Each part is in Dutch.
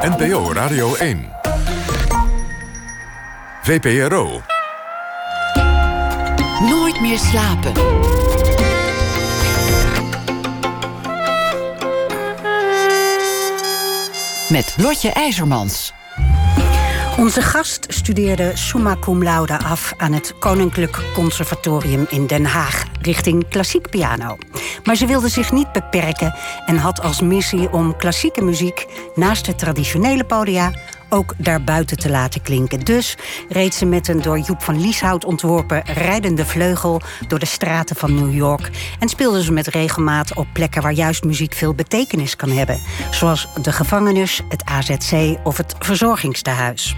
NPO Radio 1. VPRO. Nooit meer slapen. Met Lotje IJzermans. Onze gast studeerde summa cum laude af aan het Koninklijk Conservatorium in Den Haag richting klassiek piano. Maar ze wilde zich niet beperken en had als missie om klassieke muziek naast de traditionele podia ook daarbuiten te laten klinken. Dus reed ze met een door Joep van Lieshout ontworpen rijdende vleugel door de straten van New York en speelde ze met regelmaat op plekken waar juist muziek veel betekenis kan hebben, zoals de gevangenis, het AZC of het verzorgingstehuis.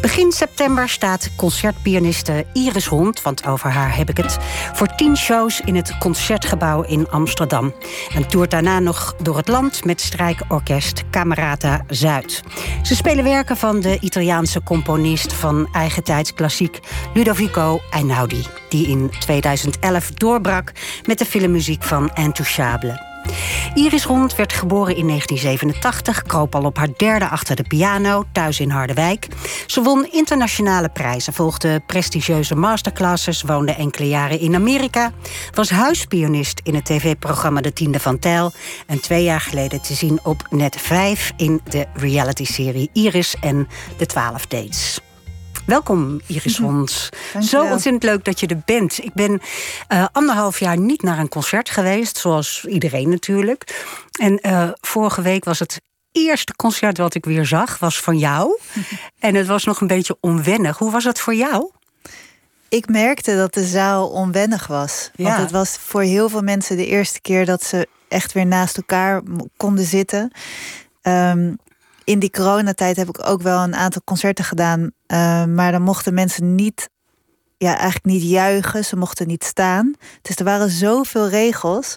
Begin september staat concertpianiste Iris Hond, want over haar heb ik het, voor tien shows in het concertgebouw in Amsterdam en toert daarna nog door het land met strijkorkest Camerata Zuid. Ze spelen van de Italiaanse componist van eigentijds klassiek Ludovico Einaudi, die in 2011 doorbrak met de filmmuziek van Intouchable. Iris Rond werd geboren in 1987, kroop al op haar derde achter de piano, thuis in Harderwijk. Ze won internationale prijzen, volgde prestigieuze masterclasses, woonde enkele jaren in Amerika, was huispianist in het tv-programma De Tiende van Tijl en twee jaar geleden te zien op Net 5 in de reality-serie Iris en de 12 Dates. Welkom, Iris Hons. Zo ontzettend leuk dat je er bent. Ik ben uh, anderhalf jaar niet naar een concert geweest, zoals iedereen natuurlijk. En uh, vorige week was het eerste concert wat ik weer zag, was van jou. en het was nog een beetje onwennig. Hoe was het voor jou? Ik merkte dat de zaal onwennig was. Want het was voor heel veel mensen de eerste keer dat ze echt weer naast elkaar konden zitten. Um, in die coronatijd heb ik ook wel een aantal concerten gedaan. Uh, maar dan mochten mensen niet, ja, eigenlijk niet juichen. Ze mochten niet staan. Dus er waren zoveel regels.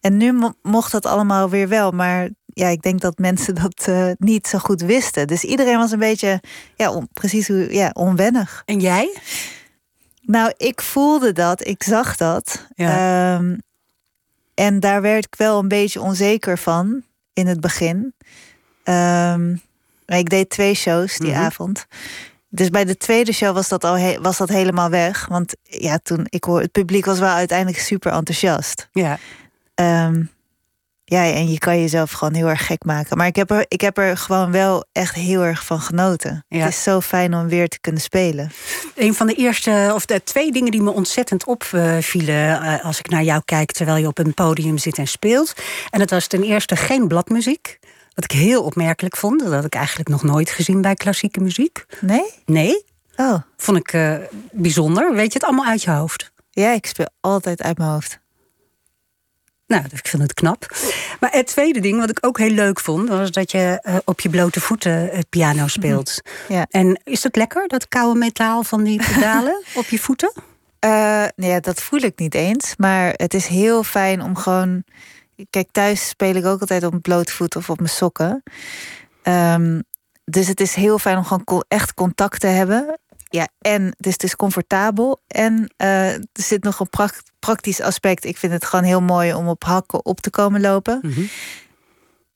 En nu mocht dat allemaal weer wel. Maar ja, ik denk dat mensen dat uh, niet zo goed wisten. Dus iedereen was een beetje, ja, on, precies hoe, ja, onwennig. En jij? Nou, ik voelde dat, ik zag dat. Ja. Um, en daar werd ik wel een beetje onzeker van in het begin. Um, ik deed twee shows die mm-hmm. avond. Dus bij de tweede show was dat al was dat helemaal weg. Want ja, toen ik hoor, het publiek was wel uiteindelijk super enthousiast. Ja. Um, ja, en je kan jezelf gewoon heel erg gek maken. Maar ik heb er, ik heb er gewoon wel echt heel erg van genoten. Ja. Het is zo fijn om weer te kunnen spelen. Een van de eerste, of de twee dingen die me ontzettend opvielen uh, als ik naar jou kijk terwijl je op een podium zit en speelt. En dat was ten eerste geen bladmuziek. Wat ik heel opmerkelijk vond. Dat had ik eigenlijk nog nooit gezien bij klassieke muziek. Nee? Nee. Oh. Vond ik uh, bijzonder. Weet je het allemaal uit je hoofd? Ja, ik speel altijd uit mijn hoofd. Nou, ik vind het knap. Maar het tweede ding wat ik ook heel leuk vond, was dat je uh, op je blote voeten het piano speelt. Ja. En is het lekker, dat koude metaal van die pedalen op je voeten? Uh, nee, dat voel ik niet eens. Maar het is heel fijn om gewoon Kijk, thuis speel ik ook altijd op blote voet of op mijn sokken. Um, dus het is heel fijn om gewoon echt contact te hebben. Ja, en dus het is comfortabel. En uh, er zit nog een praktisch aspect. Ik vind het gewoon heel mooi om op hakken op te komen lopen. Mm -hmm.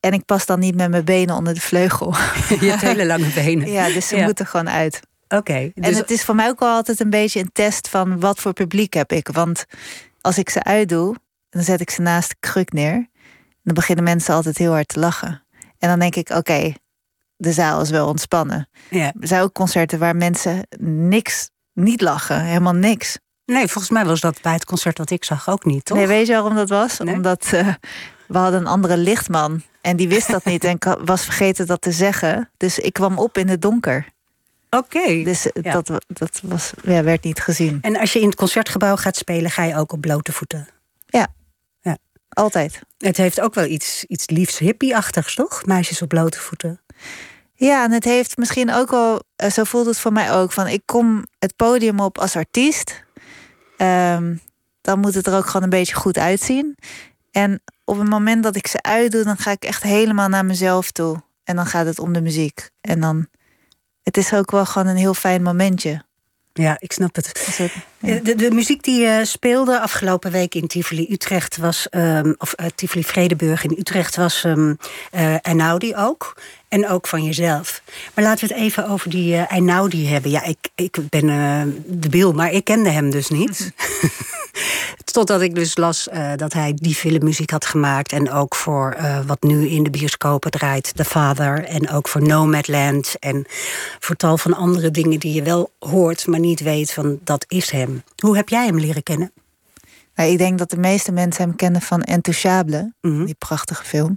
En ik pas dan niet met mijn benen onder de vleugel. Je hebt hele lange benen. Ja, dus ze ja. moeten gewoon uit. Oké. Okay, dus... En het is voor mij ook wel altijd een beetje een test van wat voor publiek heb ik. Want als ik ze uitdoe, dan zet ik ze naast de kruk neer. Dan beginnen mensen altijd heel hard te lachen. En dan denk ik, oké, de zaal is wel ontspannen. Ja. Er zijn ook concerten waar mensen niks, niet lachen, helemaal niks. Nee, volgens mij was dat bij het concert wat ik zag ook niet, toch? Nee, weet je waarom dat was? Nee? Omdat uh, we hadden een andere lichtman en die wist dat niet en was vergeten dat te zeggen. Dus ik kwam op in het donker. Oké. Okay. Dus ja. dat, dat was, ja, werd niet gezien. En als je in het concertgebouw gaat spelen, ga je ook op blote voeten? Altijd. Het heeft ook wel iets, iets liefs hippie-achtigs, toch? Meisjes op blote voeten. Ja, en het heeft misschien ook wel, zo voelt het voor mij ook, van ik kom het podium op als artiest. Um, dan moet het er ook gewoon een beetje goed uitzien. En op het moment dat ik ze uitdoe, dan ga ik echt helemaal naar mezelf toe. En dan gaat het om de muziek. En dan, het is ook wel gewoon een heel fijn momentje. Ja, ik snap het. De, de, muziek die je speelde afgelopen week in Tivoli Utrecht was, um, of uh, Tivoli Vredeburg in Utrecht was um, uh, Einaudi ook. En ook van jezelf. Maar laten we het even over die Einaudi hebben. Ja, ik, ik ben uh, debiel, maar ik kende hem dus niet. Totdat ik dus las uh, dat hij die filmmuziek had gemaakt. En ook voor wat nu in de bioscopen draait, The Father. En ook voor Nomadland. En voor tal van andere dingen die je wel hoort, maar niet weet van dat is hem. Hoe heb jij hem leren kennen? Nou, ik denk dat de meeste mensen hem kennen van Intouchable, mm -hmm. die prachtige film.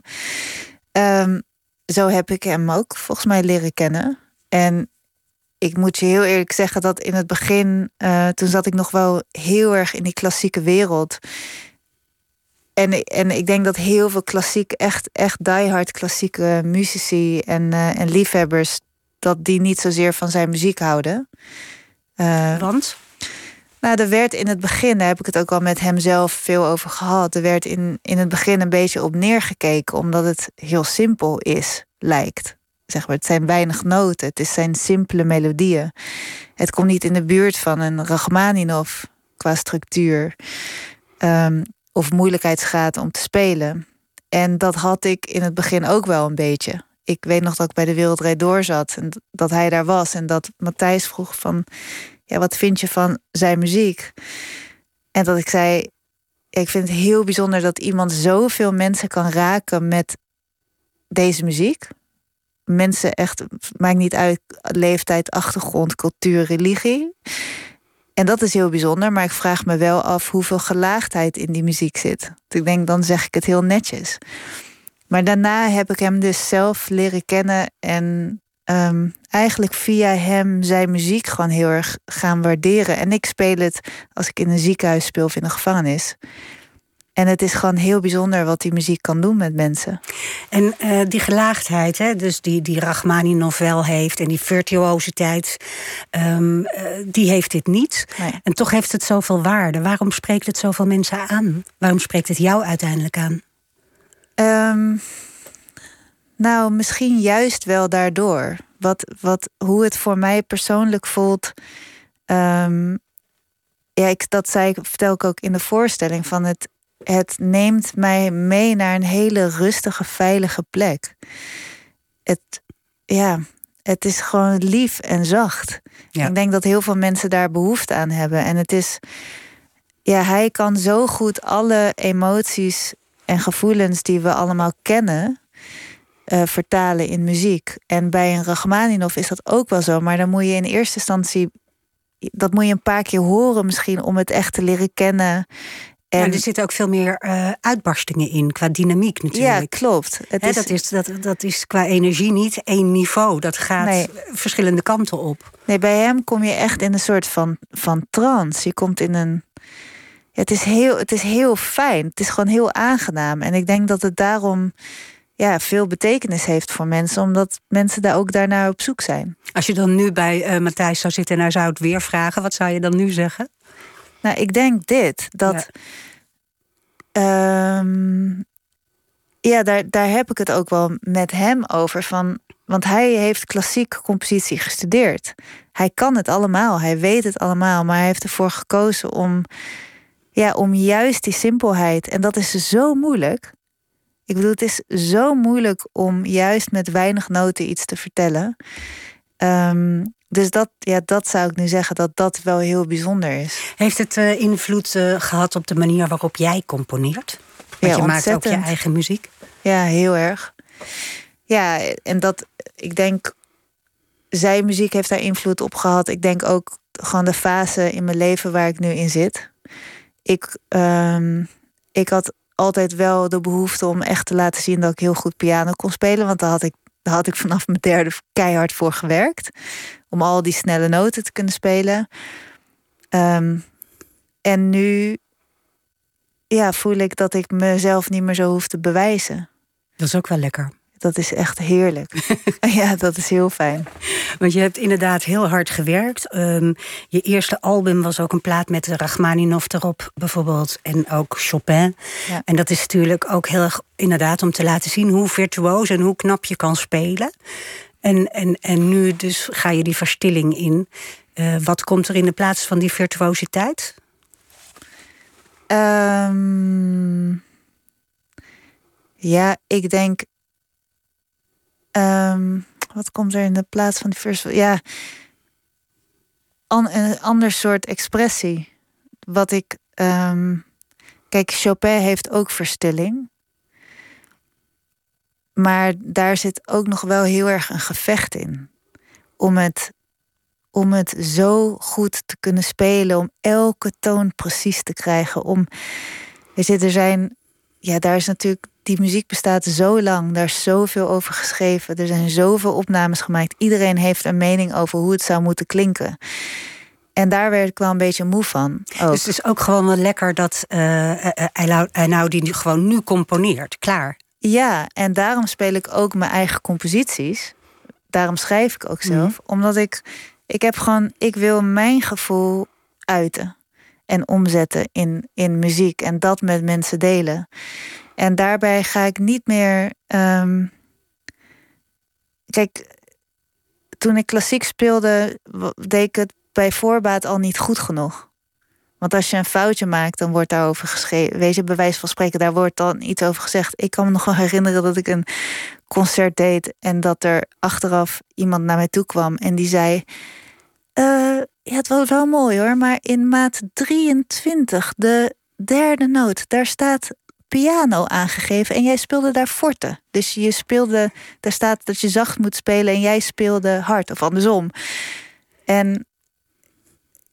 Um, zo heb ik hem ook volgens mij leren kennen. En ik moet je heel eerlijk zeggen dat in het begin, uh, toen zat ik nog wel heel erg in die klassieke wereld. En, en ik denk dat heel veel klassiek, echt, echt diehard klassieke muzici en, uh, en liefhebbers, dat die niet zozeer van zijn muziek houden. Uh, Want? Nou, er werd in het begin, daar heb ik het ook al met hem zelf veel over gehad. Er werd in, in het begin een beetje op neergekeken, omdat het heel simpel is, lijkt. Zeg maar, het zijn weinig noten, het zijn simpele melodieën. Het komt niet in de buurt van een Rachmaninov qua structuur. Um, of moeilijkheidsgraad om te spelen. En dat had ik in het begin ook wel een beetje. Ik weet nog dat ik bij de Wereldrijd door zat en dat hij daar was. En dat Matthijs vroeg van ja, wat vind je van zijn muziek? En dat ik zei, ik vind het heel bijzonder dat iemand zoveel mensen kan raken met deze muziek. Mensen echt, maakt niet uit leeftijd, achtergrond, cultuur, religie. En dat is heel bijzonder, maar ik vraag me wel af hoeveel gelaagdheid in die muziek zit. Ik denk, dan zeg ik het heel netjes. Maar daarna heb ik hem dus zelf leren kennen en um, eigenlijk via hem zijn muziek gewoon heel erg gaan waarderen. En ik speel het als ik in een ziekenhuis speel of in een gevangenis. En het is gewoon heel bijzonder wat die muziek kan doen met mensen. En uh, die gelaagdheid, hè, dus die, die Rachmani-novel heeft... en die virtuositeit, um, uh, die heeft dit niet. Nee. En toch heeft het zoveel waarde. Waarom spreekt het zoveel mensen aan? Waarom spreekt het jou uiteindelijk aan? Um, nou, misschien juist wel daardoor. Wat, wat, hoe het voor mij persoonlijk voelt. Um, ja, ik, dat zei ik, vertel ik ook in de voorstelling. Van het, het neemt mij mee naar een hele rustige, veilige plek. Het, ja, het is gewoon lief en zacht. Ja. Ik denk dat heel veel mensen daar behoefte aan hebben. En het is, ja, hij kan zo goed alle emoties en gevoelens die we allemaal kennen, uh, vertalen in muziek. En bij een Rachmaninov is dat ook wel zo. Maar dan moet je in eerste instantie... dat moet je een paar keer horen misschien... om het echt te leren kennen. En ja, er zitten ook veel meer uh, uitbarstingen in, qua dynamiek natuurlijk. Ja, klopt. Het is... dat, is, dat, dat is qua energie niet één niveau. Dat gaat nee. verschillende kanten op. Nee, bij hem kom je echt in een soort van, van trance. Je komt in een... Het is, heel, het is heel fijn. Het is gewoon heel aangenaam. En ik denk dat het daarom ja, veel betekenis heeft voor mensen, omdat mensen daar ook daarnaar op zoek zijn. Als je dan nu bij uh, Matthijs zou zitten en hij zou het weer vragen, wat zou je dan nu zeggen? Nou, ik denk dit, dat. Ja, um, ja daar, daar heb ik het ook wel met hem over. Van, want hij heeft klassieke compositie gestudeerd. Hij kan het allemaal, hij weet het allemaal, maar hij heeft ervoor gekozen om, ja, om juist die simpelheid. En dat is zo moeilijk. Ik bedoel, het is zo moeilijk om juist met weinig noten iets te vertellen. Um, dus dat, ja, dat zou ik nu zeggen dat dat wel heel bijzonder is. Heeft het uh, invloed uh, gehad op de manier waarop jij componeert? Want ja, je maakt ook je eigen muziek. Ja, heel erg. Ja, en dat, ik denk, zijn muziek heeft daar invloed op gehad. Ik denk ook gewoon de fase in mijn leven waar ik nu in zit. Ik, um, ik had altijd wel de behoefte om echt te laten zien dat ik heel goed piano kon spelen. Want daar had ik, daar had ik vanaf mijn derde keihard voor gewerkt. Om al die snelle noten te kunnen spelen. Um, en nu ja, voel ik dat ik mezelf niet meer zo hoef te bewijzen. Dat is ook wel lekker. Dat is echt heerlijk. ja, dat is heel fijn. Want je hebt inderdaad heel hard gewerkt. Um, je eerste album was ook een plaat met Rachmaninov erop, bijvoorbeeld. En ook Chopin. Ja. En dat is natuurlijk ook heel erg inderdaad om te laten zien hoe virtuoos en hoe knap je kan spelen. En, en, en nu dus ga je die verstilling in. Uh, wat komt er in de plaats van die virtuositeit? Um, ja, ik denk. Um, wat komt er in de plaats van die first? Ja, een ander soort expressie. Wat ik. Um, kijk, Chopin heeft ook verstilling. Maar daar zit ook nog wel heel erg een gevecht in. Om het, om het zo goed te kunnen spelen, om elke toon precies te krijgen. Om, weet je, zijn, ja, daar is natuurlijk die muziek bestaat zo lang, daar is zoveel over geschreven, er zijn zoveel opnames gemaakt. Iedereen heeft een mening over hoe het zou moeten klinken. En daar werd ik wel een beetje moe van. Ook. Dus het is ook gewoon wel lekker dat uh, nou die gewoon nu componeert, klaar. Ja, en daarom speel ik ook mijn eigen composities. Daarom schrijf ik ook zelf, mhm. omdat ik, ik heb gewoon, ik wil mijn gevoel uiten en omzetten in, in muziek en dat met mensen delen. En daarbij ga ik niet meer. Um, kijk, toen ik klassiek speelde, deed ik het bij voorbaat al niet goed genoeg. Want als je een foutje maakt, dan wordt daarover geschreven. Wees je bij wijze van spreken, daar wordt dan iets over gezegd. Ik kan me nog wel herinneren dat ik een concert deed en dat er achteraf iemand naar mij toe kwam en die zei: uh, Ja, het was wel mooi hoor, maar in maat 23, de derde noot, daar staat piano aangegeven en jij speelde daar forte. Dus je speelde, daar staat dat je zacht moet spelen en jij speelde hard of andersom. En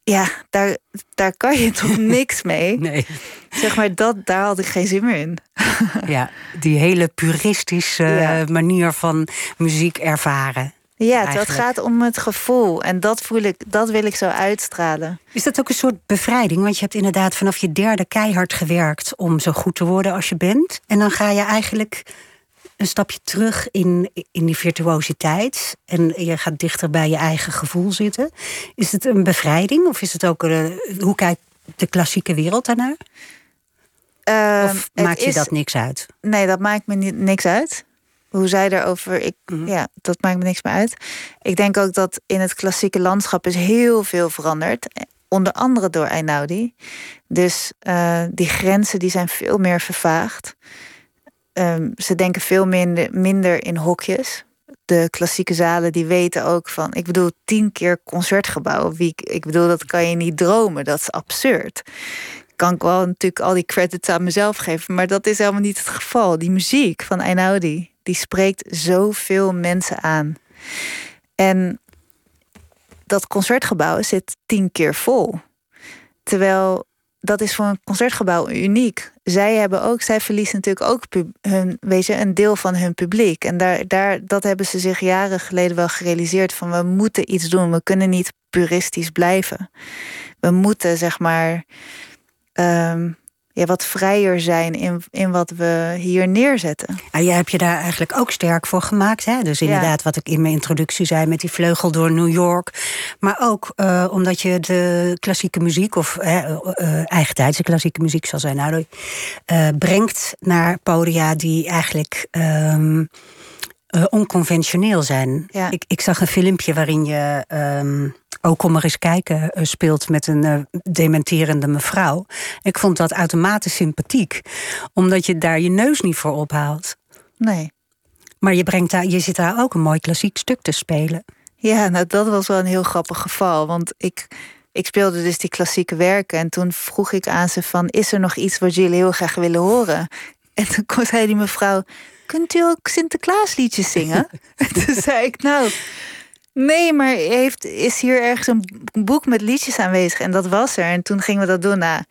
ja, daar, daar kan je toch niks mee. Nee. Zeg maar, dat, daar had ik geen zin meer in. Ja, die hele puristische manier van muziek ervaren. Ja, het gaat om het gevoel. En dat voel ik, dat wil ik zo uitstralen. Is dat ook een soort bevrijding? Want je hebt inderdaad vanaf je derde keihard gewerkt om zo goed te worden als je bent. En dan ga je eigenlijk een stapje terug in, in die virtuositeit. En je gaat dichter bij je eigen gevoel zitten. Is het een bevrijding? Of is het ook een, hoe kijkt de klassieke wereld daarnaar? Uh, of maakt je dat niks uit? Nee, dat maakt me niks uit hoe zij daarover. Ik, mhm. Ja, dat maakt me niks meer uit. Ik denk ook dat in het klassieke landschap is heel veel veranderd. Onder andere door Einaudi. Dus uh, die grenzen die zijn veel meer vervaagd. Um, ze denken veel minder, minder in hokjes. De klassieke zalen die weten ook van... Ik bedoel, tien keer concertgebouw. Wie, ik bedoel, dat kan je niet dromen. Dat is absurd kan ik wel natuurlijk al die credits aan mezelf geven. Maar dat is helemaal niet het geval. Die muziek van Einaudi, die spreekt zoveel mensen aan. En dat concertgebouw zit tien keer vol. Terwijl dat is voor een concertgebouw uniek. Zij hebben ook, zij verliezen natuurlijk ook hun, een deel van hun publiek. En daar, daar, dat hebben ze zich jaren geleden wel gerealiseerd van we moeten iets doen. We kunnen niet puristisch blijven. We moeten zeg maar um, ja, wat vrijer zijn in, in wat we hier neerzetten. En jij hebt je daar eigenlijk ook sterk voor gemaakt. Hè? Dus inderdaad, wat ik in mijn introductie zei met die vleugel door New York. Maar ook uh, omdat je de klassieke muziek, of uh, uh, eigentijdse klassieke muziek, zoals wij nou uh, brengt naar podia die eigenlijk. Um, uh, onconventioneel zijn. Ja. Ik, ik zag een filmpje waarin je um, ook kom maar eens kijken uh, speelt met een uh, dementerende mevrouw. Ik vond dat automatisch sympathiek, omdat je daar je neus niet voor ophaalt. Nee. Maar je, brengt daar, je zit daar ook een mooi klassiek stuk te spelen. Ja, nou dat was wel een heel grappig geval. Want ik, ik speelde dus die klassieke werken. En toen vroeg ik aan ze van... is er nog iets wat jullie heel graag willen horen? En toen zei die mevrouw kunt u ook Sinterklaasliedjes zingen? Toen zei ik, nou, nee, maar heeft, is hier ergens een boek met liedjes aanwezig? En dat was er. En toen gingen we dat doen. Nou,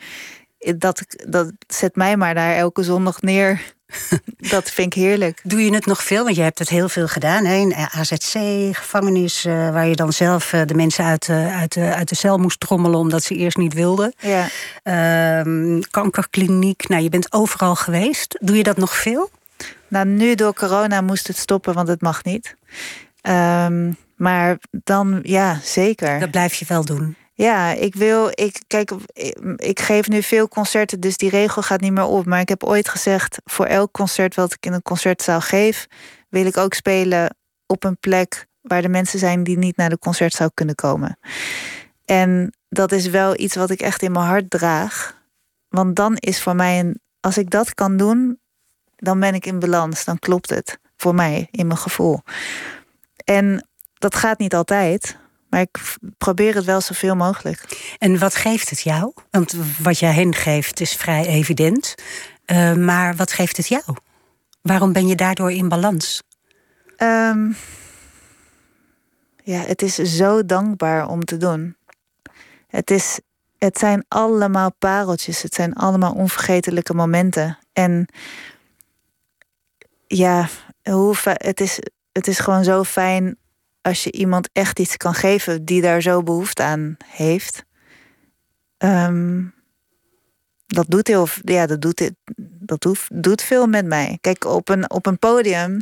dat, dat zet mij maar daar elke zondag neer. dat vind ik heerlijk. Doe je het nog veel? Want je hebt het heel veel gedaan. Hè? In AZC, gevangenis, uh, waar je dan zelf uh, de mensen uit, uh, uit, uit de cel moest trommelen... omdat ze eerst niet wilden. Ja. Ehm, kankerkliniek, nou, je bent overal geweest. Doe je dat nog veel? Nou, nu door corona moest het stoppen, want het mag niet. Um, maar dan, ja, zeker. Dat blijf je wel doen. Ja, ik wil, ik, kijk, ik geef nu veel concerten, dus die regel gaat niet meer op. Maar ik heb ooit gezegd, voor elk concert wat ik in een concertzaal geef, wil ik ook spelen op een plek waar de mensen zijn die niet naar de concert zou kunnen komen. En dat is wel iets wat ik echt in mijn hart draag. Want dan is voor mij een. Als ik dat kan doen, dan ben ik in balans. Dan klopt het voor mij in mijn gevoel. En dat gaat niet altijd. Maar ik probeer het wel zoveel mogelijk. En wat geeft het jou? Want wat jij hen geeft is vrij evident. Uh, maar wat geeft het jou? Waarom ben je daardoor in balans? Um, ja, het is zo dankbaar om te doen. Het, is, het zijn allemaal pareltjes. Het zijn allemaal onvergetelijke momenten. En ja, hoe, het, is, het is gewoon zo fijn als je iemand echt iets kan geven die daar zo behoefte aan heeft. Um, dat doet heel, ja, dat doet, dat doet, doet veel met mij. Kijk, op een, op een podium,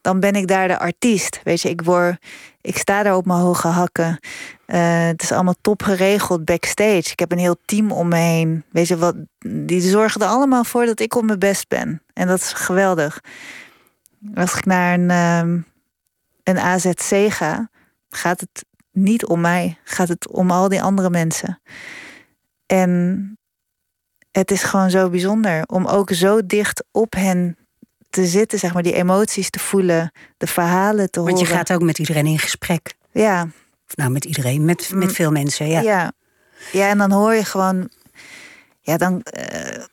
dan ben ik daar de artiest. Weet je, ik word, ik sta daar op mijn hoge hakken. Uh, het is allemaal top geregeld backstage. Ik heb een heel team om me heen. Weet je wat, die zorgen er allemaal voor dat ik op mijn best ben. En dat is geweldig. Als ik naar een, um, een AZC ga, gaat het niet om mij. Gaat het om al die andere mensen. En het is gewoon zo bijzonder om ook zo dicht op hen te zitten, zeg maar, die emoties te voelen, de verhalen te horen. Want je gaat ook met iedereen in gesprek. Ja. Of nou, met iedereen, met, met veel mensen, ja. Ja, ja en dan hoor je gewoon, ja, dan, uh,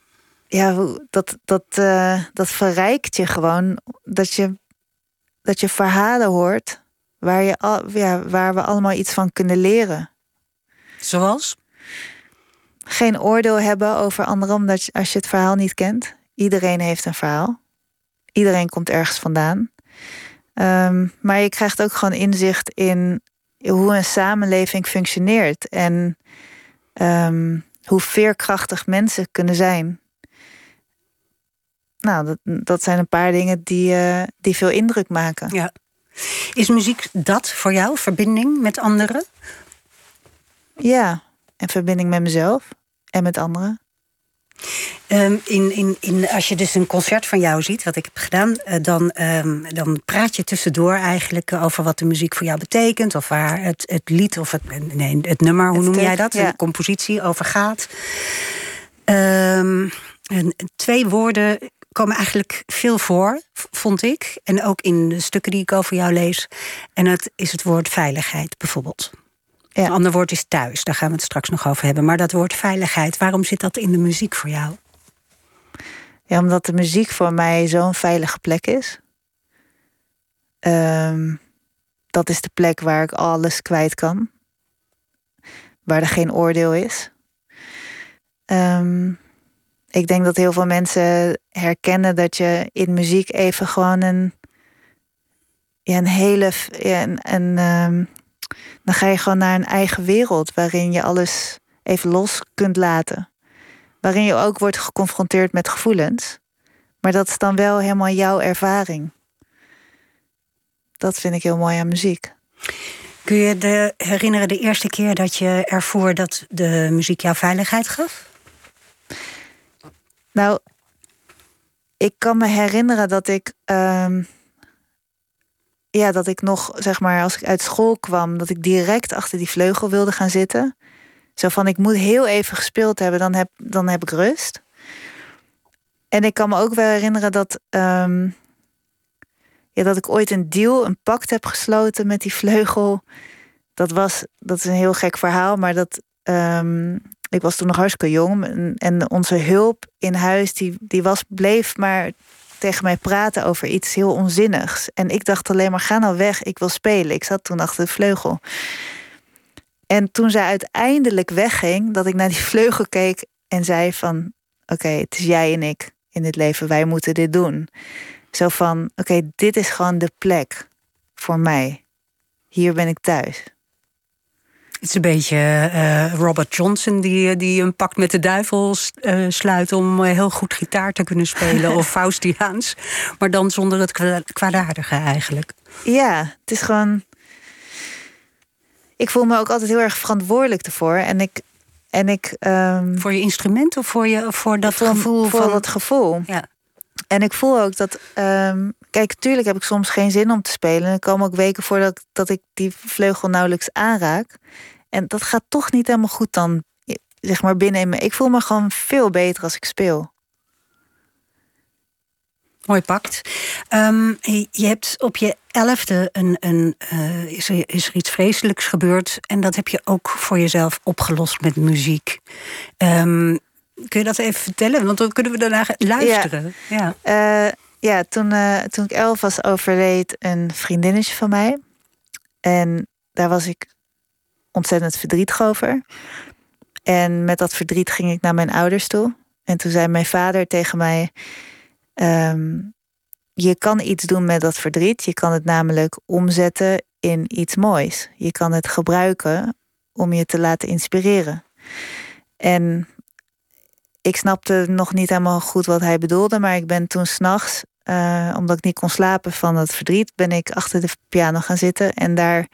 ja, dat, dat, uh, dat verrijkt je gewoon, dat je, dat je verhalen hoort waar, je al, ja, waar we allemaal iets van kunnen leren. Zoals? geen oordeel hebben over anderen omdat je, als je het verhaal niet kent. Iedereen heeft een verhaal. Iedereen komt ergens vandaan. Um, maar je krijgt ook gewoon inzicht in hoe een samenleving functioneert en um, hoe veerkrachtig mensen kunnen zijn. Nou, dat, dat zijn een paar dingen die, uh, die veel indruk maken. Ja. Is muziek dat voor jou, verbinding met anderen? Ja, en verbinding met mezelf en met anderen? Um, in, in, in, als je dus een concert van jou ziet, wat ik heb gedaan, uh, dan, um, dan praat je tussendoor eigenlijk over wat de muziek voor jou betekent, of waar het, het lied of het, nee, het nummer, hoe het noem jij dat? Ja. De compositie over gaat. Um, en twee woorden komen eigenlijk veel voor, vond ik. En ook in de stukken die ik over jou lees. En dat is het woord veiligheid bijvoorbeeld. Ja. Een ander woord is thuis, daar gaan we het straks nog over hebben. Maar dat woord veiligheid, waarom zit dat in de muziek voor jou? Ja, omdat de muziek voor mij zo'n veilige plek is. Um, dat is de plek waar ik alles kwijt kan. Waar er geen oordeel is. Um, ik denk dat heel veel mensen herkennen dat je in muziek even gewoon een, ja, een hele een, um, dan ga je gewoon naar een eigen wereld waarin je alles even los kunt laten. Waarin je ook wordt geconfronteerd met gevoelens. Maar dat is dan wel helemaal jouw ervaring. Dat vind ik heel mooi aan muziek. Kun je de, herinneren de eerste keer dat je ervoor dat de muziek jouw veiligheid gaf? Nou, ik kan me herinneren dat ik um, ja, dat ik nog, zeg maar, als ik uit school kwam, dat ik direct achter die vleugel wilde gaan zitten. Zo van, ik moet heel even gespeeld hebben, dan heb, dan heb ik rust. En ik kan me ook wel herinneren dat, um, ja, dat ik ooit een deal, een pact heb gesloten met die vleugel. Dat was, dat is een heel gek verhaal, maar dat, um, ik was toen nog hartstikke jong. En, onze hulp in huis, die, die was, bleef maar tegen mij praten over iets heel onzinnigs. En ik dacht alleen maar, ga nou weg, ik wil spelen. Ik zat toen achter de vleugel. En toen zij uiteindelijk wegging, dat ik naar die vleugel keek en zei van... oké, het is jij en ik in dit leven, wij moeten dit doen. Zo van, oké, dit is gewoon de plek voor mij. Hier ben ik thuis. Het is een beetje uh, Robert Johnson die, die een pact met de duivel uh, sluit om uh, heel goed gitaar te kunnen spelen. of Faustiaans. Maar dan zonder het kwaadaardige eigenlijk. Ja, het is gewoon. Ik voel me ook altijd heel erg verantwoordelijk ervoor. En ik. En ik um... Voor je instrument of voor, je, voor dat voor, gevoel? Voor van... dat gevoel. Ja. En ik voel ook dat. Um, kijk, tuurlijk heb ik soms geen zin om te spelen. Er komen ook weken voor dat, dat ik die vleugel nauwelijks aanraak. En dat gaat toch niet helemaal goed dan, zeg maar, binnen in me. Ik voel me gewoon veel beter als ik speel. Mooi pakt. Um, je hebt op je elfde een, een, uh, is, er, is er iets vreselijks gebeurd. En dat heb je ook voor jezelf opgelost met muziek. Um, kun je dat even vertellen? Want dan kunnen we daarna luisteren. Ja, ja. Uh, ja toen, uh, toen ik elf was, overleed een vriendinnetje van mij. En daar was ik ontzettend verdrietig over. En met dat verdriet ging ik naar mijn ouders toe. En toen zei mijn vader tegen mij: um, Je kan iets doen met dat verdriet. Je kan het namelijk omzetten in iets moois. Je kan het gebruiken om je te laten inspireren. En ik snapte nog niet helemaal goed wat hij bedoelde, maar ik ben toen s'nachts, uh, omdat ik niet kon slapen van het verdriet, ben ik achter de piano gaan zitten en daar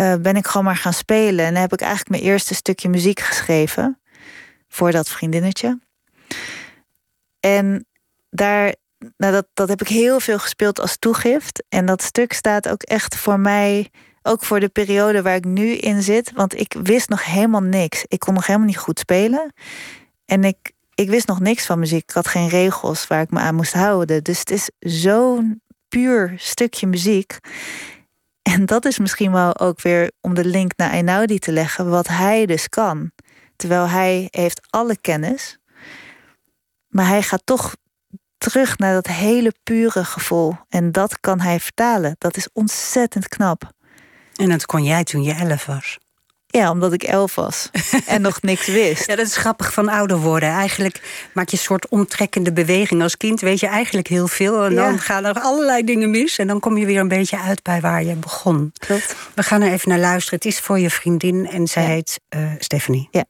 uh, ben ik gewoon maar gaan spelen. En dan heb ik eigenlijk mijn eerste stukje muziek geschreven voor dat vriendinnetje. En daar, nou dat, dat heb ik heel veel gespeeld als toegift. En dat stuk staat ook echt voor mij, ook voor de periode waar ik nu in zit. Want ik wist nog helemaal niks. Ik kon nog helemaal niet goed spelen. En ik, ik wist nog niks van muziek. Ik had geen regels waar ik me aan moest houden. Dus het is zo'n puur stukje muziek. En dat is misschien wel ook weer om de link naar Einaudi te leggen, wat hij dus kan. Terwijl hij heeft alle kennis, maar hij gaat toch terug naar dat hele pure gevoel. En dat kan hij vertalen. Dat is ontzettend knap. En dat kon jij toen je elf was. Ja, omdat ik elf was en nog niks wist. Ja, dat is grappig van ouder worden. Eigenlijk maak je een soort omtrekkende beweging. Als kind weet je eigenlijk heel veel. En dan gaan er allerlei dingen mis. En dan kom je weer een beetje uit bij waar je begon. Klopt. We gaan er even naar luisteren. Het is voor je vriendin en zij heet uh, Stephanie. Ja.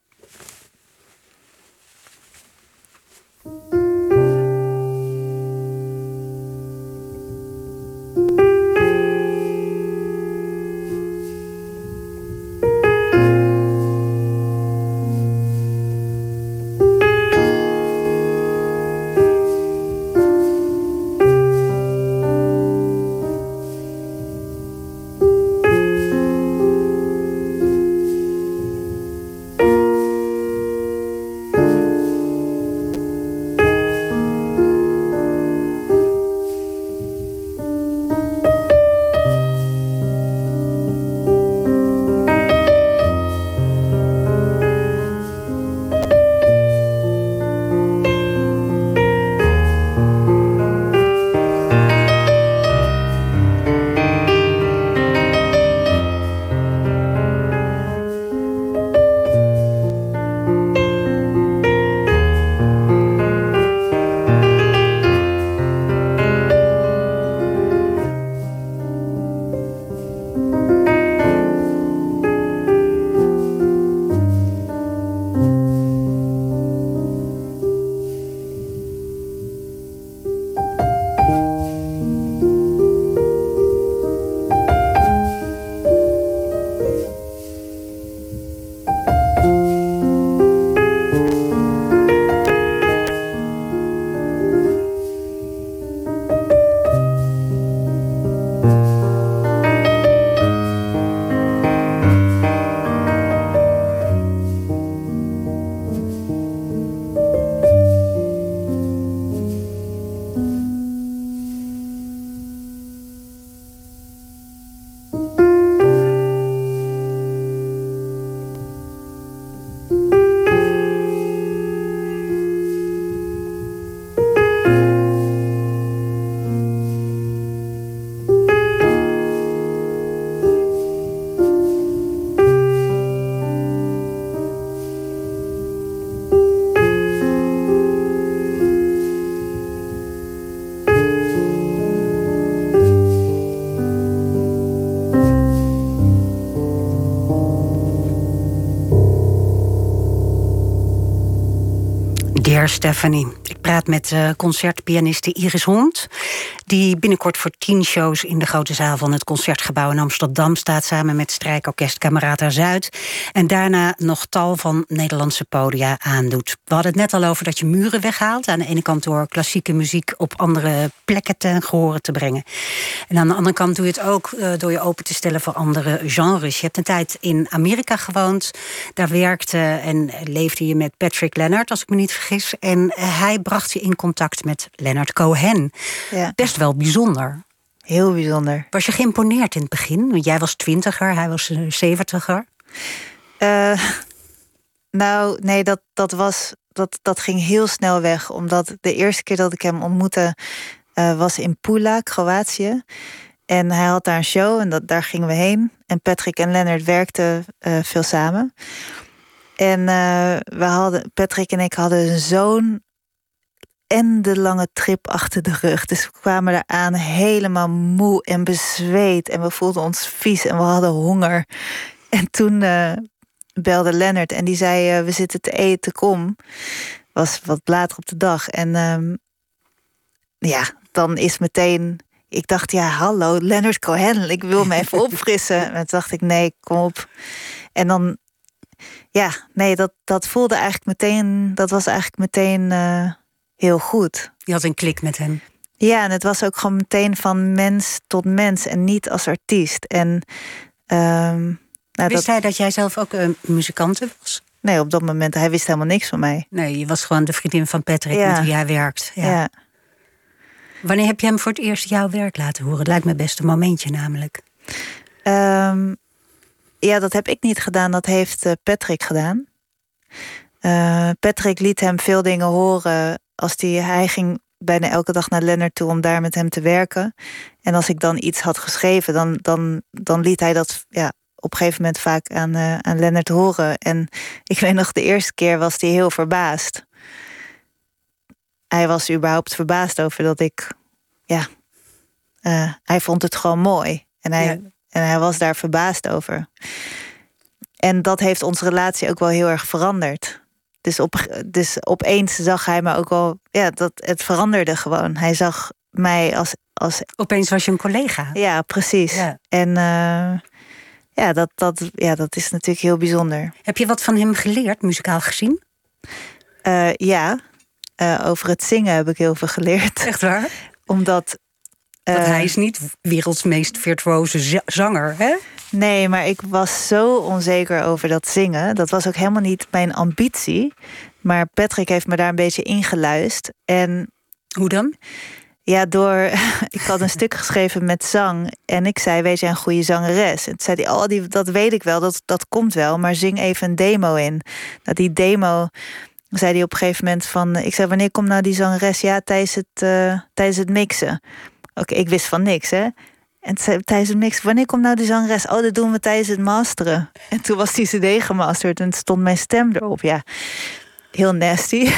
Stephanie. Ik praat met uh, concertpianiste Iris Hond... die binnenkort voor tien shows in de grote zaal van het Concertgebouw in Amsterdam staat... samen met strijkorkest Camerata Zuid. En daarna nog tal van Nederlandse podia aandoet. We hadden het net al over dat je muren weghaalt. Aan de ene kant door klassieke muziek op andere plekken ten gehore te brengen. En aan de andere kant doe je het ook uh, door je open te stellen voor andere genres. Je hebt een tijd in Amerika gewoond. Daar werkte en leefde je met Patrick Leonard, als ik me niet vergis. En hij bracht je in contact met Leonard Cohen. Ja. Best wel bijzonder. Heel bijzonder. Was je geïmponeerd in het begin? Want jij was twintiger, hij was zeventiger. Uh, nou, nee, dat, dat, was, dat, dat ging heel snel weg. Omdat de eerste keer dat ik hem ontmoette uh, was in Pula, Kroatië. En hij had daar een show en dat, daar gingen we heen. En Patrick en Leonard werkten uh, veel samen. En we hadden, Patrick en ik hadden zo'n en de lange trip achter de rug. Dus we kwamen eraan helemaal moe en bezweet. En we voelden ons vies en we hadden honger. En toen uh, belde Leonard en die zei: uh, We zitten te eten, kom. Was wat later op de dag. En um, ja, dan is meteen. Ik dacht, ja, hallo, Leonard Cohen, ik wil me even opfrissen. En toen dacht ik, nee, kom op. En dan ja, nee, dat, dat voelde eigenlijk meteen, dat was eigenlijk meteen uh, heel goed. Je had een klik met hem. Ja, en het was ook gewoon meteen van mens tot mens en niet als artiest. En, um, nou, wist dat... hij dat jij zelf ook een muzikante was? Nee, op dat moment, hij wist helemaal niks van mij. Nee, je was gewoon de vriendin van Patrick ja. met wie hij werkt. Ja. ja. Wanneer heb je hem voor het eerst jouw werk laten horen? Het lijkt me best een momentje namelijk. Um, ja, dat heb ik niet gedaan, dat heeft eh, Patrick gedaan. Uh, Patrick liet hem veel dingen horen als die, hij ging bijna elke dag naar Lennart toe om daar met hem te werken. En als ik dan iets had geschreven, dan, dan, dan liet hij dat ja, op een gegeven moment vaak aan, uh, aan Lennart horen. En ik weet nog, de eerste keer was hij heel verbaasd. Hij was überhaupt verbaasd over dat ik, ja, uh, hij vond het gewoon mooi. En hij, en hij was daar verbaasd over. En dat heeft onze relatie ook wel heel erg veranderd. Dus, op, dus opeens zag hij me ook wel, ja, dat het veranderde gewoon. Hij zag mij als. als opeens was je een collega. Ja, precies. Ja. En uh, ja, dat, dat, ja, dat is natuurlijk heel bijzonder. Heb je wat van hem geleerd, muzikaal gezien? Uh, ja, uh, over het zingen heb ik heel veel geleerd. Echt waar? Omdat want hij eh, is niet werelds meest virtuoze zanger, hè? Nee, maar ik was zo onzeker over dat zingen. Dat was ook helemaal niet mijn ambitie. Maar Patrick heeft me daar een beetje ingeluist. En hoe dan? Ja, door. Ik had een stuk geschreven met zang. En ik zei: Wees jij een goede zangeres? En toen zei hij: Oh, die, dat weet ik wel, dat, dat komt wel. Maar zing even een demo in. Dat die demo. zei hij op een gegeven moment: van, Ik zei: Wanneer komt nou die zangeres? Ja, tijdens het, uh, tijdens het mixen. Oké, ik wist van niks, hè. En tijdens het mix, wanneer komt nou de zangeres? Oh, dat doen we tijdens het masteren. En toen was die cd gemasterd en stond mijn stem erop. Ja, heel nasty.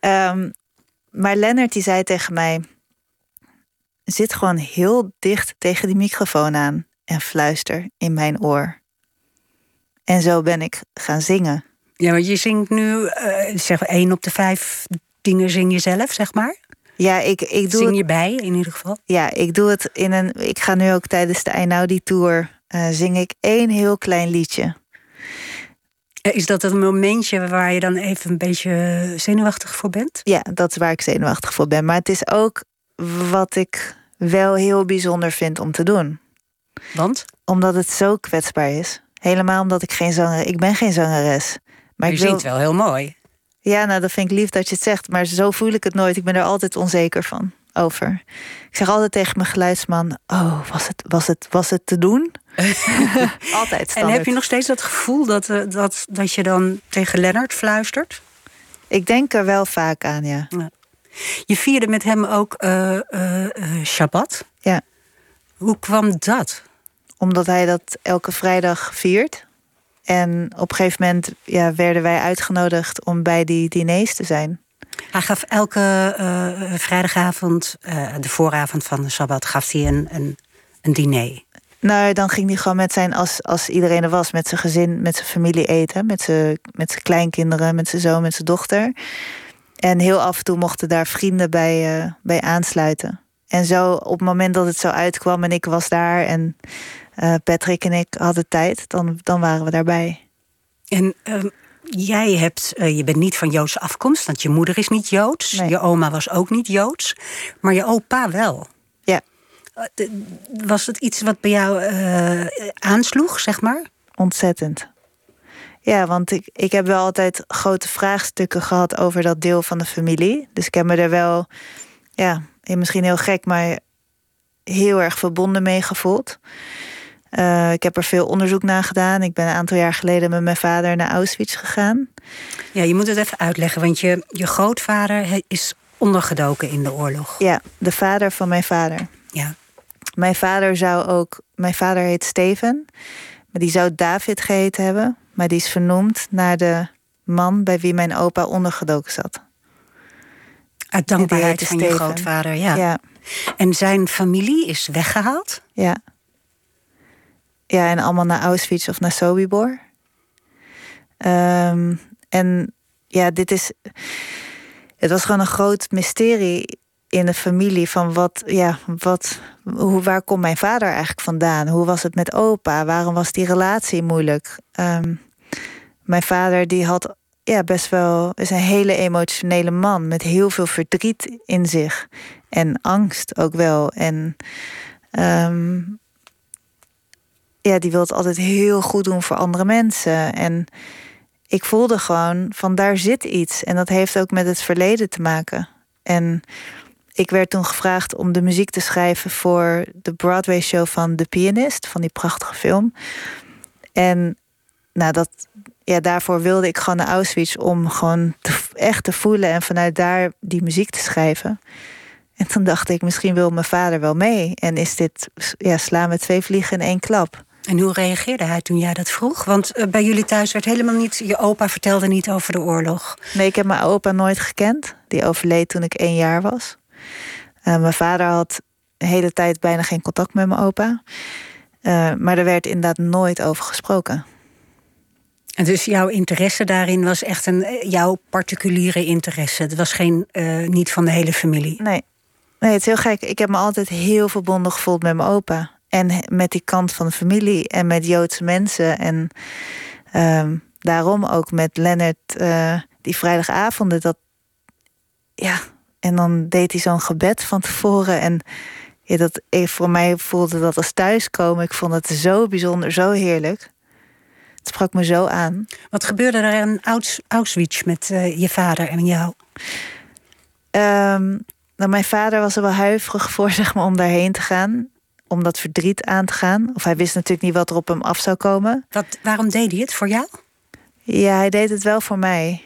um, maar Lennart die zei tegen mij... zit gewoon heel dicht tegen die microfoon aan... en fluister in mijn oor. En zo ben ik gaan zingen. Ja, want je zingt nu, uh, zeg één op de vijf dingen zing je zelf, zeg maar? Ja, ik, ik doe Zing je bij in ieder geval? Ja, ik doe het in een. Ik ga nu ook tijdens de Einaudi Tour. Uh, zing ik één heel klein liedje. Eh, is dat het momentje waar je dan even een beetje zenuwachtig voor bent? Ja, dat is waar ik zenuwachtig voor ben. Maar het is ook wat ik wel heel bijzonder vind om te doen. Want? Omdat het zo kwetsbaar is. Helemaal omdat ik geen zanger. Ik ben geen zangeres. Maar je ik wil... zingt wel heel mooi. Ja, nou, dat vind ik lief dat je het zegt, maar zo voel ik het nooit. Ik ben er altijd onzeker van over. Ik zeg altijd tegen mijn geluidsman: Oh, was het, was het, was het te doen? altijd. Standaard. En heb je nog steeds dat gevoel dat, eh, dat, dat je dan tegen Lennart fluistert? Ik denk er wel vaak aan, ja. ja. Je vierde met hem ook uh, uh, Shabbat. Ja. Hoe kwam dat? Omdat hij dat elke vrijdag viert. En op een gegeven moment ja, werden wij uitgenodigd om bij die diners te zijn. Hij gaf elke uh, vrijdagavond, uh, de vooravond van de Sabbat, gaf hij een, een, een diner. Nou, dan ging hij gewoon met zijn, als, als iedereen er was, met zijn gezin, met zijn familie eten. Met zijn, met zijn kleinkinderen, met zijn zoon, met zijn dochter. En heel af en toe mochten daar vrienden bij, uh, bij aansluiten. En zo op het moment dat het zo uitkwam en ik was daar en uh, Patrick en ik hadden tijd, dan, dan waren we daarbij. En uh, jij hebt, uh, je bent niet van Joodse afkomst, want je moeder is niet Joods. Nee. Je oma was ook niet Joods, maar je opa wel. Ja. Was het iets wat bij jou aansloeg, zeg maar? Ontzettend. Ja, want ik, ik heb wel altijd grote vraagstukken gehad over dat deel van de familie. Dus ik heb me er wel, ja, misschien heel gek, maar heel erg verbonden mee gevoeld. Uh, ik heb er veel onderzoek naar gedaan. Ik ben een aantal jaar geleden met mijn vader naar Auschwitz gegaan. Ja, je moet het even uitleggen, want je, je grootvader is ondergedoken in de oorlog. Ja, de vader van mijn vader. Ja. Mijn vader zou ook. Mijn vader heet Steven, maar die zou David geheten hebben. Maar die is vernoemd naar de man bij wie mijn opa ondergedoken zat. Uit dankbaarheid van je grootvader, ja. ja. En zijn familie is weggehaald? Ja. Ja, en allemaal naar Auschwitz of naar Sobibor. Um, en ja, dit is. Het was gewoon een groot mysterie in de familie van wat, ja, wat, hoe, waar komt mijn vader eigenlijk vandaan? Hoe was het met opa? Waarom was die relatie moeilijk? Um, mijn vader die had ja, best wel is een hele emotionele man met heel veel verdriet in zich en angst ook wel. En um, ja, die wil het altijd heel goed doen voor andere mensen. En ik voelde gewoon van daar zit iets. En dat heeft ook met het verleden te maken. En ik werd toen gevraagd om de muziek te schrijven voor de Broadway show van The Pianist, van die prachtige film. En nou, dat, ja, daarvoor wilde ik gewoon naar Auschwitz om gewoon echt te voelen en vanuit daar die muziek te schrijven. En toen dacht ik, misschien wil mijn vader wel mee. En is dit, ja, slaan we twee vliegen in één klap. En hoe reageerde hij toen jij dat vroeg? Want uh, bij jullie thuis werd helemaal niet... Je opa vertelde niet over de oorlog. Nee, ik heb mijn opa nooit gekend. Die overleed toen ik één jaar was. Uh, mijn vader had de hele tijd bijna geen contact met mijn opa. Uh, maar er werd inderdaad nooit over gesproken. En dus jouw interesse daarin was echt een, jouw particuliere interesse. Het was geen, niet van de hele familie. Nee. nee, het is heel gek. Ik heb me altijd heel verbonden gevoeld met mijn opa. En met die kant van de familie en met Joodse mensen. En um, daarom ook met Lennart, uh, die vrijdagavonden. Dat, ja, en dan deed hij zo'n gebed van tevoren. En ja, dat, voor mij voelde dat als thuiskomen. Ik vond het zo bijzonder, zo heerlijk. Het sprak me zo aan. Wat gebeurde er in Auschwitz met uh, je vader en jou? Um, nou, mijn vader was er wel huiverig voor zeg maar, om daarheen te gaan om dat verdriet aan te gaan. Of hij wist natuurlijk niet wat er op hem af zou komen. Wat, waarom deed hij het voor jou? Ja, hij deed het wel voor mij.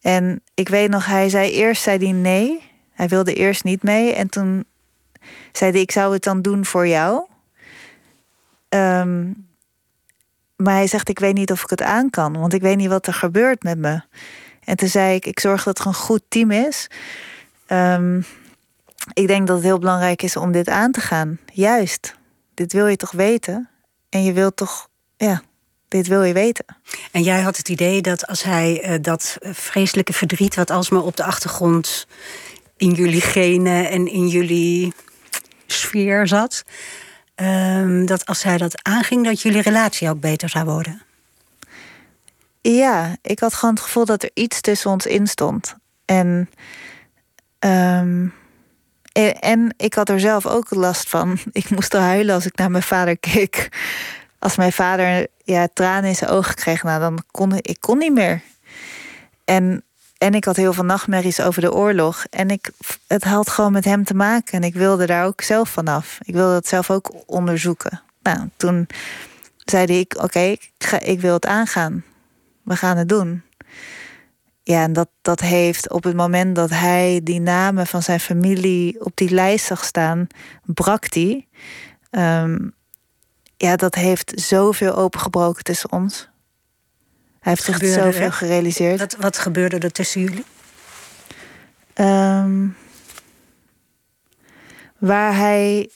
En ik weet nog, hij zei eerst zei hij nee. Hij wilde eerst niet mee. En toen zei hij, ik zou het dan doen voor jou. Um, maar hij zegt, ik weet niet of ik het aan kan. Want ik weet niet wat er gebeurt met me. En toen zei ik, ik zorg dat er een goed team is. Um, ik denk dat het heel belangrijk is om dit aan te gaan. Juist, dit wil je toch weten? En je wilt toch, ja, dit wil je weten. En jij had het idee dat als hij uh, dat vreselijke verdriet, wat alsmaar op de achtergrond in jullie genen en in jullie sfeer zat, um, dat als hij dat aanging, dat jullie relatie ook beter zou worden. Ja, ik had gewoon het gevoel dat er iets tussen ons in stond. En. Um, en ik had er zelf ook last van. Ik moest er huilen als ik naar mijn vader keek. Als mijn vader ja, tranen in zijn ogen kreeg, nou, dan kon ik kon niet meer. En, en ik had heel veel nachtmerries over de oorlog. En ik, het had gewoon met hem te maken. En ik wilde daar ook zelf vanaf. Ik wilde het zelf ook onderzoeken. Nou, toen zei ik: Oké, ik wil het aangaan. We gaan het doen. Ja, en dat, dat heeft op het moment dat hij die namen van zijn familie op die lijst zag staan, brak die. Um, ja, dat heeft zoveel opengebroken tussen ons. Hij heeft zich zoveel er? gerealiseerd. Wat, wat gebeurde er tussen jullie? Um, waar hij.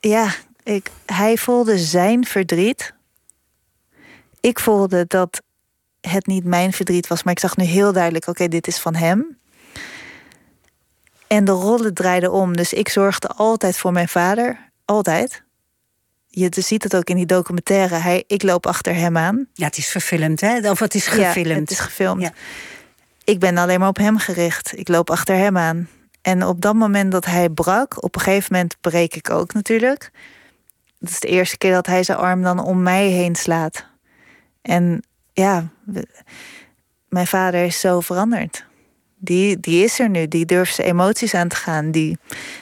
Ja, Ik, hij voelde zijn verdriet. Ik voelde dat het niet mijn verdriet was, maar ik zag nu heel duidelijk: oké, dit is van hem. En de rollen draaiden om. Dus ik zorgde altijd voor mijn vader. Altijd. Je ziet het ook in die documentaire. Hij, ik loop achter hem aan. Ja, het is verfilmd, hè? Of het is gefilmd. Ja, het is gefilmd. Ja. Ik ben alleen maar op hem gericht. Ik loop achter hem aan. En op dat moment dat hij brak, op een gegeven moment breek ik ook natuurlijk. Dat is de eerste keer dat hij zijn arm dan om mij heen slaat. En ja, mijn vader is zo veranderd. Die, die is er nu. Die durft zijn emoties aan te gaan. Die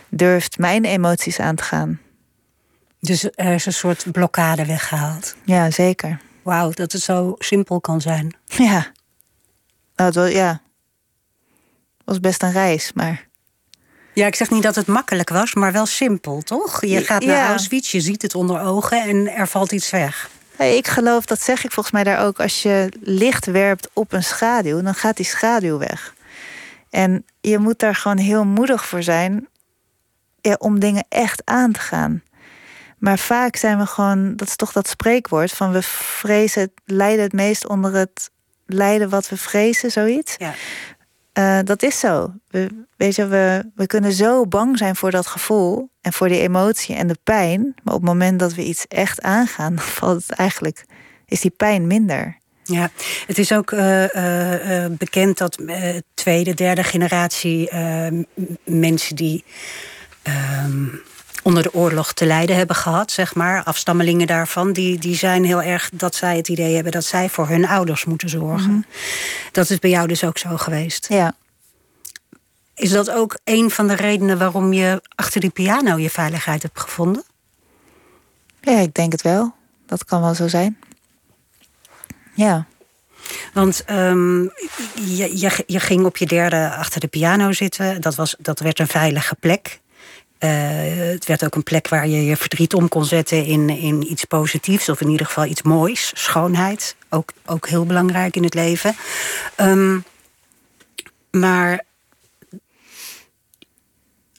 durft mijn emoties aan te gaan. Dus er is een soort blokkade weggehaald. Ja, zeker. Wauw, dat het zo simpel kan zijn. Ja. Nou, het was, ja. was best een reis, maar. Ja, ik zeg niet dat het makkelijk was, maar wel simpel, toch? Je gaat naar ja. Auschwitz, je ziet het onder ogen en er valt iets weg. Ik geloof, dat zeg ik volgens mij daar ook, als je licht werpt op een schaduw, dan gaat die schaduw weg. En je moet daar gewoon heel moedig voor zijn om dingen echt aan te gaan. Maar vaak zijn we gewoon, dat is toch dat spreekwoord van we vrezen, het lijden het meest onder het lijden wat we vrezen, zoiets. Ja. Uh, dat is zo. We, weet je, we, we kunnen zo bang zijn voor dat gevoel en voor die emotie en de pijn. Maar op het moment dat we iets echt aangaan, valt het eigenlijk, is die pijn minder. Ja, het is ook uh, uh, bekend dat tweede, derde generatie mensen die ehm, onder de oorlog te lijden hebben gehad, zeg maar, afstammelingen daarvan, die, die zijn heel erg dat zij het idee hebben dat zij voor hun ouders moeten zorgen. Mhm. Dat is bij jou dus ook zo geweest. Ja. Is dat ook een van de redenen waarom je achter die piano je veiligheid hebt gevonden? Ja, ik denk het wel. Dat kan wel zo zijn. Ja. Want um, je, je, je, ging op je derde achter de piano zitten. Dat, was, dat werd een veilige plek. Uh, het werd ook een plek waar je je verdriet om kon zetten in, in iets positiefs. Of in ieder geval iets moois. Schoonheid. Ook, ook heel belangrijk in het leven. Um, maar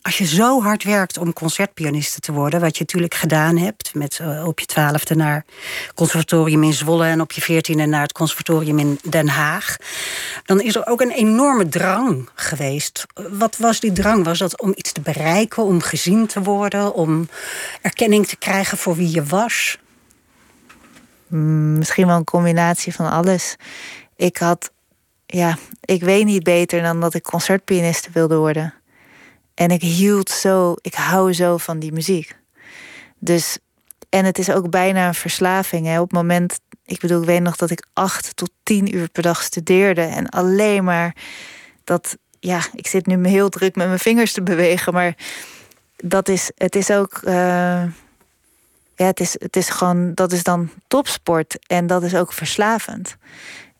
als je zo hard werkt om concertpianiste te worden, wat je natuurlijk gedaan hebt, met uh, op je twaalfde naar het conservatorium in Zwolle en op je veertiende naar het conservatorium in Den Haag, dan is er ook een enorme drang geweest. Wat was die drang? Was dat om iets te bereiken, om gezien te worden, om erkenning te krijgen voor wie je was? Mm, misschien wel een combinatie van alles. Ik had, ja, ik weet niet beter dan dat ik concertpianiste wilde worden. En ik hield zo, ik hou zo van die muziek. Dus, en het is ook bijna een verslaving. Hè. Op het moment, ik bedoel, ik weet nog dat ik acht tot tien uur per dag studeerde. En alleen maar dat, ja, ik zit nu heel druk met mijn vingers te bewegen. Maar dat is, het is ook, uh, ja, het is, het is gewoon, dat is dan topsport. En dat is ook verslavend.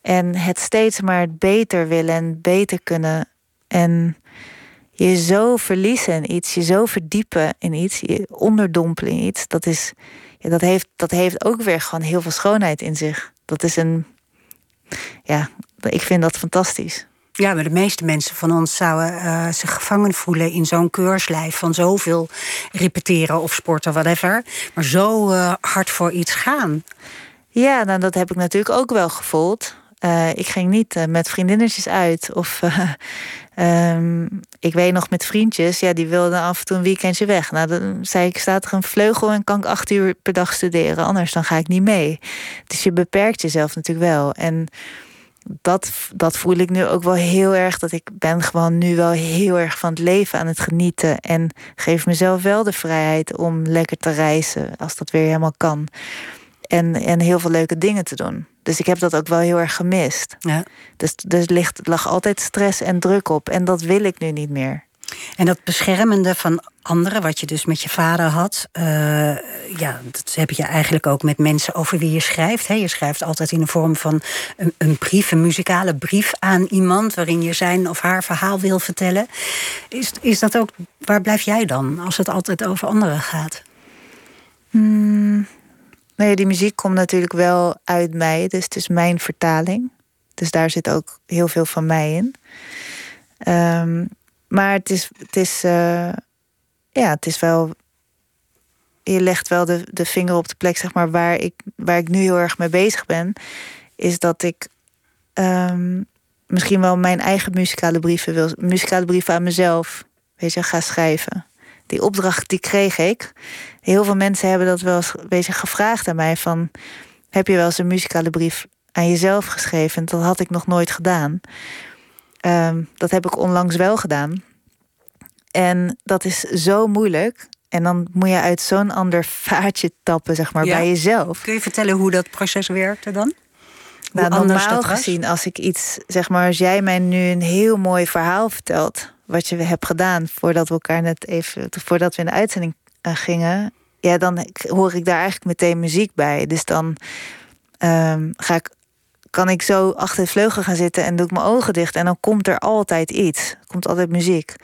En het steeds maar beter willen en beter kunnen. En je zo verliezen in iets, je zo verdiepen in iets, je onderdompelen in iets, dat, is, ja, dat, heeft, dat heeft ook weer gewoon heel veel schoonheid in zich. Dat is een, ja, ik vind dat fantastisch. Ja, maar de meeste mensen van ons zouden uh, zich gevangen voelen in zo'n keurslijf van zoveel repeteren of sporten, whatever. Maar zo uh, hard voor iets gaan. Ja, nou, dat heb ik natuurlijk ook wel gevoeld. Uh, ik ging niet met vriendinnetjes uit of Um, ik weet nog met vriendjes, ja, die wilden af en toe een weekendje weg. Nou, dan zei ik, staat er een vleugel en kan ik acht uur per dag studeren. Anders dan ga ik niet mee. Dus je beperkt jezelf natuurlijk wel. En dat, dat voel ik nu ook wel heel erg. Dat ik ben gewoon nu wel heel erg van het leven aan het genieten. En geef mezelf wel de vrijheid om lekker te reizen. Als dat weer helemaal kan. En, en heel veel leuke dingen te doen. Dus ik heb dat ook wel heel erg gemist. Ja. Dus, dus ligt, lag altijd stress en druk op. En dat wil ik nu niet meer. En dat beschermende van anderen, wat je dus met je vader had, uh, ja, dat heb je eigenlijk ook met mensen over wie je schrijft. Hè. Je schrijft altijd in de vorm van een, een, brief, een muzikale brief aan iemand, waarin je zijn of haar verhaal wil vertellen. Is, is dat ook, waar blijf jij dan als het altijd over anderen gaat? Hmm, Nee, die muziek komt natuurlijk wel uit mij, dus het is mijn vertaling. Dus daar zit ook heel veel van mij in. Um, maar het is, het is, uh, ja, het is wel. je legt wel de, de vinger op de plek, zeg maar, waar ik, waar ik nu heel erg mee bezig ben. Is dat ik ehm, misschien wel mijn eigen muzikale brieven wil, muzikale brieven aan mezelf, weet je, ga schrijven. Die opdracht die kreeg ik. Heel veel mensen hebben dat wel eens weet je, gevraagd aan mij van, heb je wel eens een muzikale brief aan jezelf geschreven? Dat had ik nog nooit gedaan. Ehm, dat heb ik onlangs wel gedaan. En dat is zo moeilijk. En dan moet je uit zo'n ander vaatje tappen, zeg maar, bij jezelf. Kun je vertellen hoe dat proces werkte dan? Nou, normaal gezien, als ik iets, zeg maar, als jij mij nu een heel mooi verhaal vertelt, wat je hebt gedaan voordat we elkaar net even, voordat we in de uitzending eh, gingen, ja, dan hoor ik daar eigenlijk meteen muziek bij. Dus dan um, ga ik, kan ik zo achter de vleugel gaan zitten en doe ik mijn ogen dicht en dan komt er altijd iets, komt altijd muziek.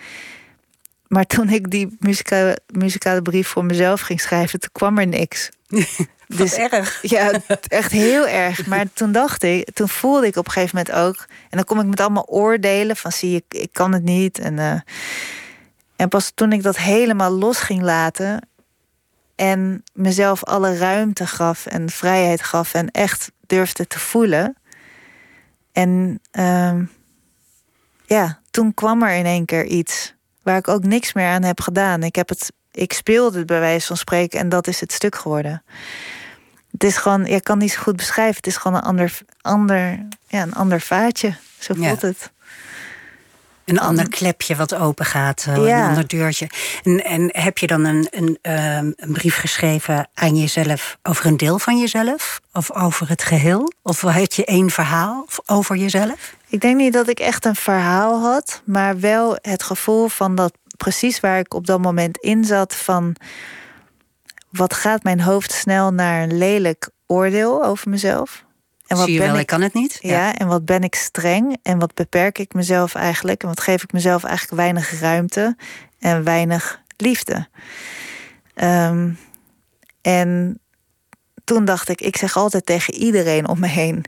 Maar toen ik die muzikale, muzikale brief voor mezelf ging schrijven, toen kwam er niks. dus erg. Ja, echt heel erg. Maar toen dacht ik, toen voelde ik op een gegeven moment ook. En dan kom ik met allemaal oordelen van zie je, ik kan het niet. En, uh, en pas toen ik dat helemaal los ging laten. En mezelf alle ruimte gaf en vrijheid gaf. En echt durfde te voelen. En uh, ja, toen kwam er in één keer iets waar ik ook niks meer aan heb gedaan. Ik, heb het, ik speelde het bij wijze van spreken en dat is het stuk geworden. Het is gewoon, je kan niet zo goed beschrijven. Het is gewoon een ander, ander, ja, een ander vaatje. Zo voelt het. Een ander klepje wat open gaat, ja. een ander deurtje. En, en heb je dan een, een, ehm, een, brief geschreven aan jezelf over een deel van jezelf? Of over het geheel? Of had je één verhaal over jezelf? Ik denk niet dat ik echt een verhaal had, maar wel het gevoel van dat precies waar ik op dat moment in zat van wat gaat mijn hoofd snel naar een lelijk oordeel over mezelf? En wat Zie je ben wel, ik, kan het niet. Ja. en wat ben ik streng en wat beperk ik mezelf eigenlijk en wat geef ik mezelf eigenlijk weinig ruimte en weinig liefde. Ehm, en toen dacht ik, ik zeg altijd tegen iedereen om me heen: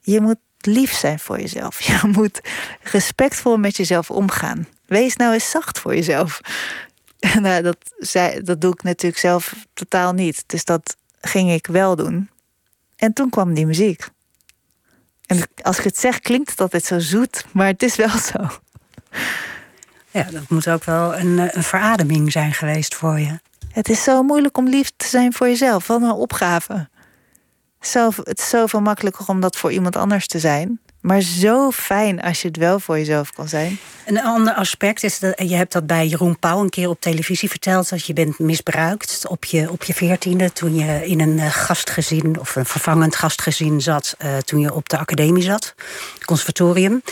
je moet lief zijn voor jezelf. Je moet respectvol met jezelf omgaan. Wees nou eens zacht voor jezelf. nou, dat, zei, dat doe ik natuurlijk zelf totaal niet. Dus dat ging ik wel doen. En toen kwam die muziek. En als ik het zeg, klinkt het altijd zo zoet, maar het is wel zo. Ja, dat moet ook wel een, een verademing zijn geweest voor je. Het is zo moeilijk om lief te zijn voor jezelf. Wat een opgave. Zo, het is zoveel makkelijker om dat voor iemand anders te zijn. Maar zo fijn als je het wel voor jezelf kan zijn. Een ander aspect is dat je hebt dat bij Jeroen Pauw een keer op televisie verteld. Dat je bent misbruikt op je, op je veertiende. Toen je in een eh, gastgezin of een vervangend gastgezin zat. Uh, toen je op de academie zat, conservatorium.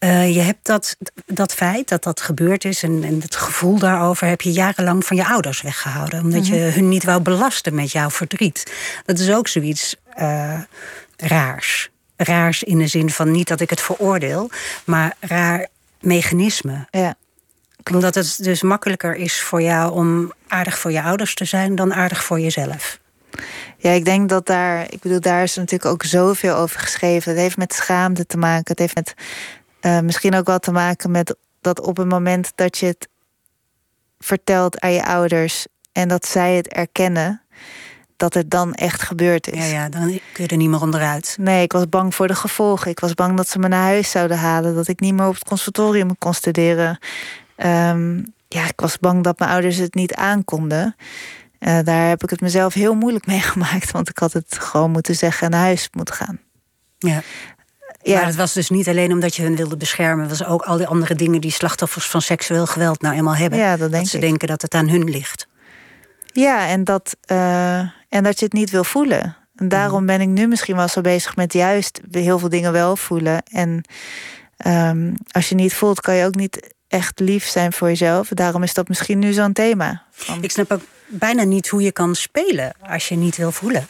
Uh, je hebt dat, dat feit dat dat gebeurd is en, en, het gevoel daarover heb je jarenlang van je ouders weggehouden. Omdat je mhm. hun niet wou belasten met jouw verdriet. Dat is ook zoiets raars raars in de zin van niet dat ik het veroordeel, maar raar mechanisme. Ja. Omdat het dus makkelijker is voor jou om aardig voor je ouders te zijn dan aardig voor jezelf. Ja, ik denk dat daar, ik bedoel, daar is natuurlijk ook zoveel over geschreven. Het heeft met schaamte te maken. Het heeft met uh, misschien ook wel te maken met dat op het moment dat je het vertelt aan je ouders en dat zij het erkennen, dat het dan echt gebeurd is. Ja, ja, dan kun je er niet meer onderuit. Nee, ik was bang voor de gevolgen. Ik was bang dat ze me naar huis zouden halen. Dat ik niet meer op het conservatorium kon studeren. Um, ja, ik was bang dat mijn ouders het niet aankonden. Uh, daar heb ik het mezelf heel moeilijk mee gemaakt. Want ik had het gewoon moeten zeggen en naar huis moeten gaan. Ja. Ja. Maar het was dus niet alleen omdat je hun wilde beschermen. Het was ook al die andere dingen die slachtoffers van seksueel geweld nou eenmaal hebben. Ja, dat, denk dat ze denken dat het aan hun ligt. Ja, en dat, uh, en dat je het niet wil voelen. En daarom mhm. ben ik nu misschien wel zo bezig met juist heel veel dingen wel voelen. En um, als je niet voelt, kan je ook niet echt lief zijn voor jezelf. Daarom is dat misschien nu zo'n thema. Van... Ik snap ook bijna niet hoe je kan spelen als je niet wil voelen.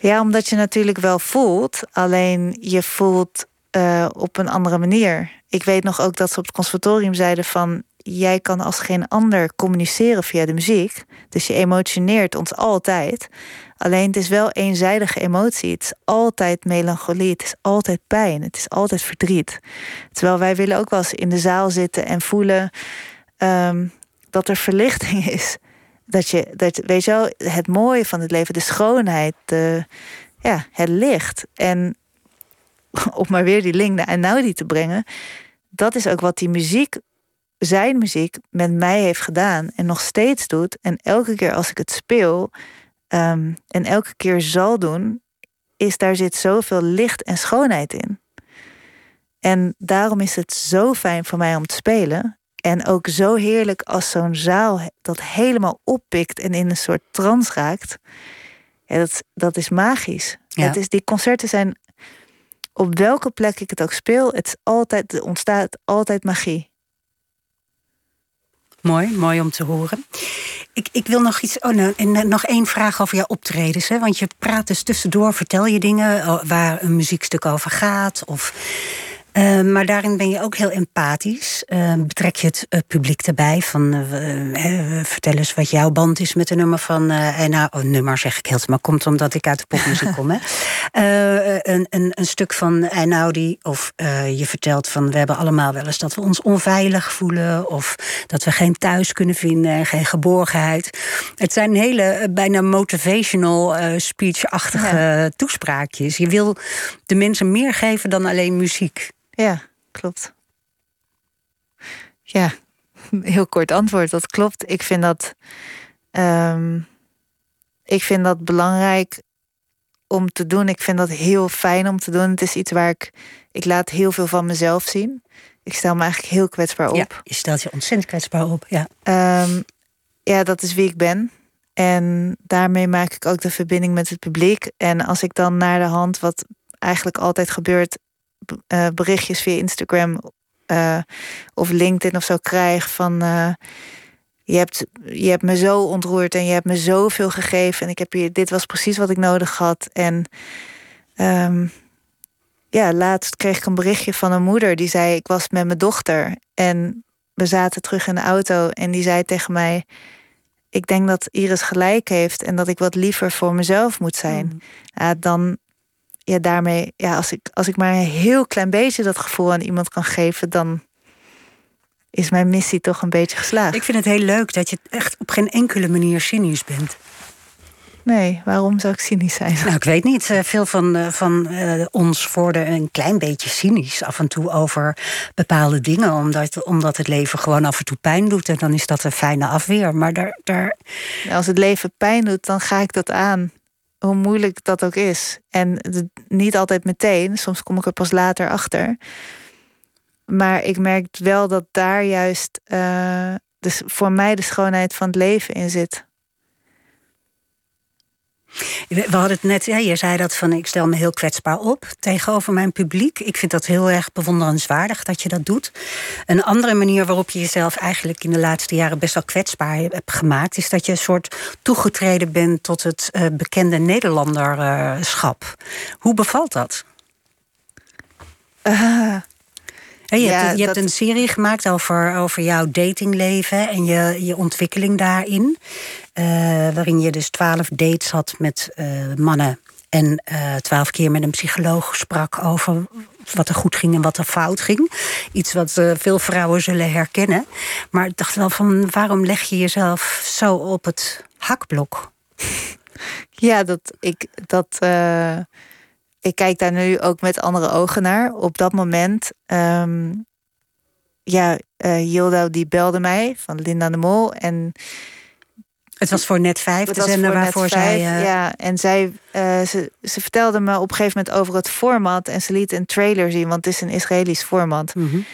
Ja, omdat je natuurlijk wel voelt, alleen je voelt uh, op een andere manier. Ik weet nog ook dat ze op het conservatorium zeiden van jij kan als geen ander communiceren via de muziek. Dus je emotioneert ons altijd. Alleen het is wel eenzijdige emotie. Het is altijd melancholie. Het is altijd pijn. Het is altijd verdriet. Terwijl wij willen ook wel eens in de zaal zitten en voelen um, dat er verlichting is. Dat je, dat, weet je wel, het mooie van het leven, de schoonheid, ja, het licht. En om maar weer die link naar Einaudi te brengen, dat is ook wat die muziek, zijn muziek, met mij heeft gedaan en nog steeds doet. En elke keer als ik het speel ehm, en elke keer zal doen, is daar zit zoveel licht en schoonheid in. En daarom is het zo fijn voor mij om te spelen. En ook zo heerlijk als zo'n zaal dat helemaal oppikt en in een soort trance raakt. Ja, dat, dat is magisch. Het is, die concerten zijn op welke plek ik het ook speel, het is altijd, er ontstaat altijd magie. Mooi, mooi om te horen. Ik, ik wil nog iets. Oh, nou, en nog één vraag over jouw optredens. Hè? Want je praat dus tussendoor, vertel je dingen oh, waar een muziekstuk over gaat. Of uh, maar daarin ben je ook heel empathisch. Uh, betrek je het uh, publiek erbij. Van, vertel eens wat jouw band is met de nummer van... en nou, oh, nummer zeg ik heel maar komt omdat ik uit de popmuziek kom. Hè? een, een, een stuk van Einaudi. Of je vertelt van we hebben allemaal wel eens dat we ons onveilig voelen. Of dat we geen thuis kunnen vinden. Geen geborgenheid. Het zijn hele bijna motivational speech-achtige toespraakjes. Je wil de mensen meer geven dan alleen muziek. Ja, klopt. Ja, heel kort antwoord. Dat klopt. Ik vind dat. Um, ik vind dat belangrijk om te doen. Ik vind dat heel fijn om te doen. Het is iets waar ik. Ik laat heel veel van mezelf zien. Ik stel me eigenlijk heel kwetsbaar op. Ja, je stelt je ontzettend kwetsbaar op. Ja. Um, ja, dat is wie ik ben. En daarmee maak ik ook de verbinding met het publiek. En als ik dan naar de hand, wat eigenlijk altijd gebeurt, uh, berichtjes via Instagram uh, of LinkedIn of zo krijg van uh, je hebt, je hebt me zo ontroerd en je hebt me zoveel gegeven en ik heb hier, dit was precies wat ik nodig had. En um, ja, laatst kreeg ik een berichtje van een moeder die zei: Ik was met mijn dochter en we zaten terug in de auto en die zei tegen mij: Ik denk dat Iris gelijk heeft en dat ik wat liever voor mezelf moet zijn. Mm. Ja, dan, ja, daarmee, ja, als ik, als ik maar een heel klein beetje dat gevoel aan iemand kan geven, dan is mijn missie toch een beetje geslaagd. Ik vind het heel leuk dat je echt op geen enkele manier cynisch bent. Nee, waarom zou ik cynisch zijn? Nou, ik weet niet. Eh, veel van, eh, van uh, ons worden een klein beetje cynisch af en toe over bepaalde dingen. Omdat, omdat het leven gewoon af en toe pijn doet. En dan is dat een fijne afweer. Maar daar, daar... Als het leven pijn doet, dan ga ik dat aan hoe moeilijk dat ook is. En niet altijd meteen, soms kom ik er pas later achter. Maar ik merk wel dat daar juist uh, dus voor mij de schoonheid van het leven in zit. We hadden het net, je zei dat van ik stel me heel kwetsbaar op tegenover mijn publiek. Ik vind dat heel erg bewonderenswaardig dat je dat doet. Een andere manier waarop je jezelf eigenlijk in de laatste jaren best wel kwetsbaar hebt gemaakt, is dat je een soort toegetreden bent tot het uh, bekende Nederlanderschap. Hoe bevalt dat? Uh, je, ja, hebt, je hebt, een serie gemaakt over, over jouw datingleven en je, je ontwikkeling daarin. Uh, waarin je dus twaalf dates had met uh, mannen. En uh, twaalf keer met een psycholoog sprak over wat er goed ging en wat er fout ging. Iets wat veel vrouwen zullen herkennen. Maar ik dacht wel van waarom leg je jezelf zo op het hakblok? Ja, dat ik dat ik kijk daar nu ook met andere ogen naar. Op dat moment, um, ja, uh, die belde mij van Linda de Mol. En het was voor net vijf, de zender waarvoor zij... Uh... Ja, en zij, uh, ze, ze vertelde me op een gegeven moment over het format... en ze liet een trailer zien, want het is een Israëlisch format. Mm -hmm.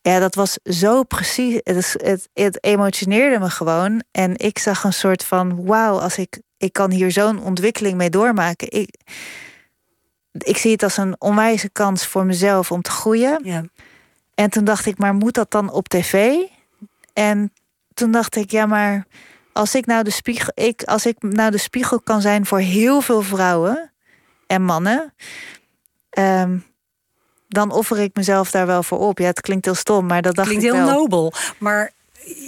Ja, dat was zo precies. Het, het, het, emotioneerde me gewoon. En ik zag een soort van... wauw, als ik, ik kan hier zo'n ontwikkeling mee doormaken. Ik, ik zie het als een onwijze kans voor mezelf om te groeien. Ja. En toen dacht ik, maar moet dat dan op tv? En toen dacht ik, ja, maar als ik nou de spiegel, ik, als ik nou de spiegel kan zijn voor heel veel vrouwen en mannen, um, dan offer ik mezelf daar wel voor op. Ja, het klinkt heel stom, maar dat dacht klinkt ik heel nobel. Maar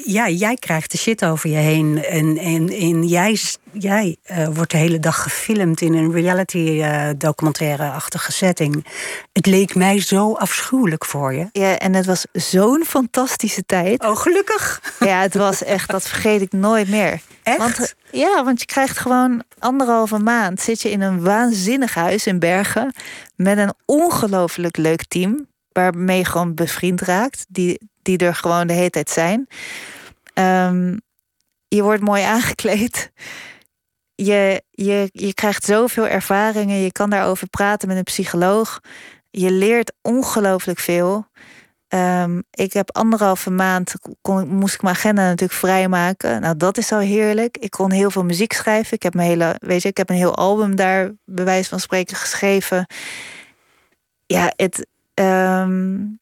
ja, jij krijgt de shit over je heen. En, en, en jij, jij uh, wordt de hele dag gefilmd in een reality uh, documentaire-achtige setting. Het leek mij zo afschuwelijk voor je. Ja, en het was zo'n fantastische tijd. Oh, gelukkig. Ja, het was echt, dat vergeet ik nooit meer. Echt? Want, ja, want je krijgt gewoon anderhalve maand... zit je in een waanzinnig huis in Bergen... met een ongelooflijk leuk team waarmee je gewoon bevriend raakt, die, die er gewoon de hele tijd zijn. Ehm, je wordt mooi aangekleed. Je, je, je krijgt zoveel ervaringen. Je kan daarover praten met een psycholoog. Je leert ongelooflijk veel. Um, ik heb anderhalve maand kon, moest ik mijn agenda natuurlijk vrijmaken. Nou, dat is al heerlijk. Ik kon heel veel muziek schrijven. Ik heb mijn hele, weet je, ik heb een heel album daar bij wijze van spreken geschreven. Ja, het, um,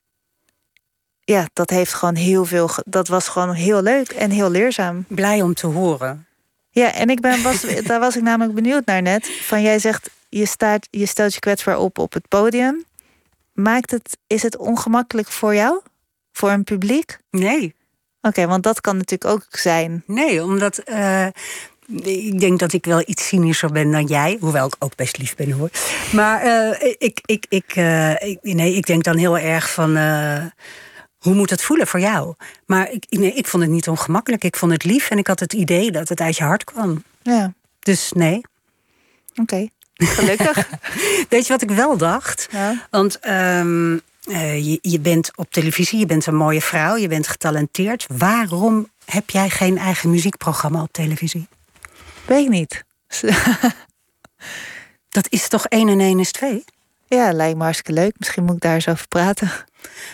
ja, dat heeft gewoon heel veel. Dat was gewoon heel leuk en heel leerzaam. Blij om te horen. Ja, en ik ben, was, daar was ik namelijk benieuwd naar net. Van jij zegt, je, staat, je stelt je kwetsbaar op op het podium. Maakt het, is het ongemakkelijk voor jou? Voor een publiek? Nee. Oké, want dat kan natuurlijk ook zijn. Nee, omdat uh, ik denk dat ik wel iets cynischer ben dan jij. Hoewel ik ook best lief ben hoor. Maar uh, ik, ik, ik, uh, ik, nee, ik denk dan heel erg van. Uh, hoe moet het voelen voor jou? Maar ik, nee, ik vond het niet ongemakkelijk. Ik vond het lief en ik had het idee dat het uit je hart kwam. Ja. Dus nee. Oké, okay. gelukkig. Weet je wat ik wel dacht? Ja. Want um, je, je bent op televisie, je bent een mooie vrouw, je bent getalenteerd. Waarom heb jij geen eigen muziekprogramma op televisie? Weet ik niet. dat is toch 1 en 1 is 2? Ja, lijkt me hartstikke leuk. Misschien moet ik daar eens over praten.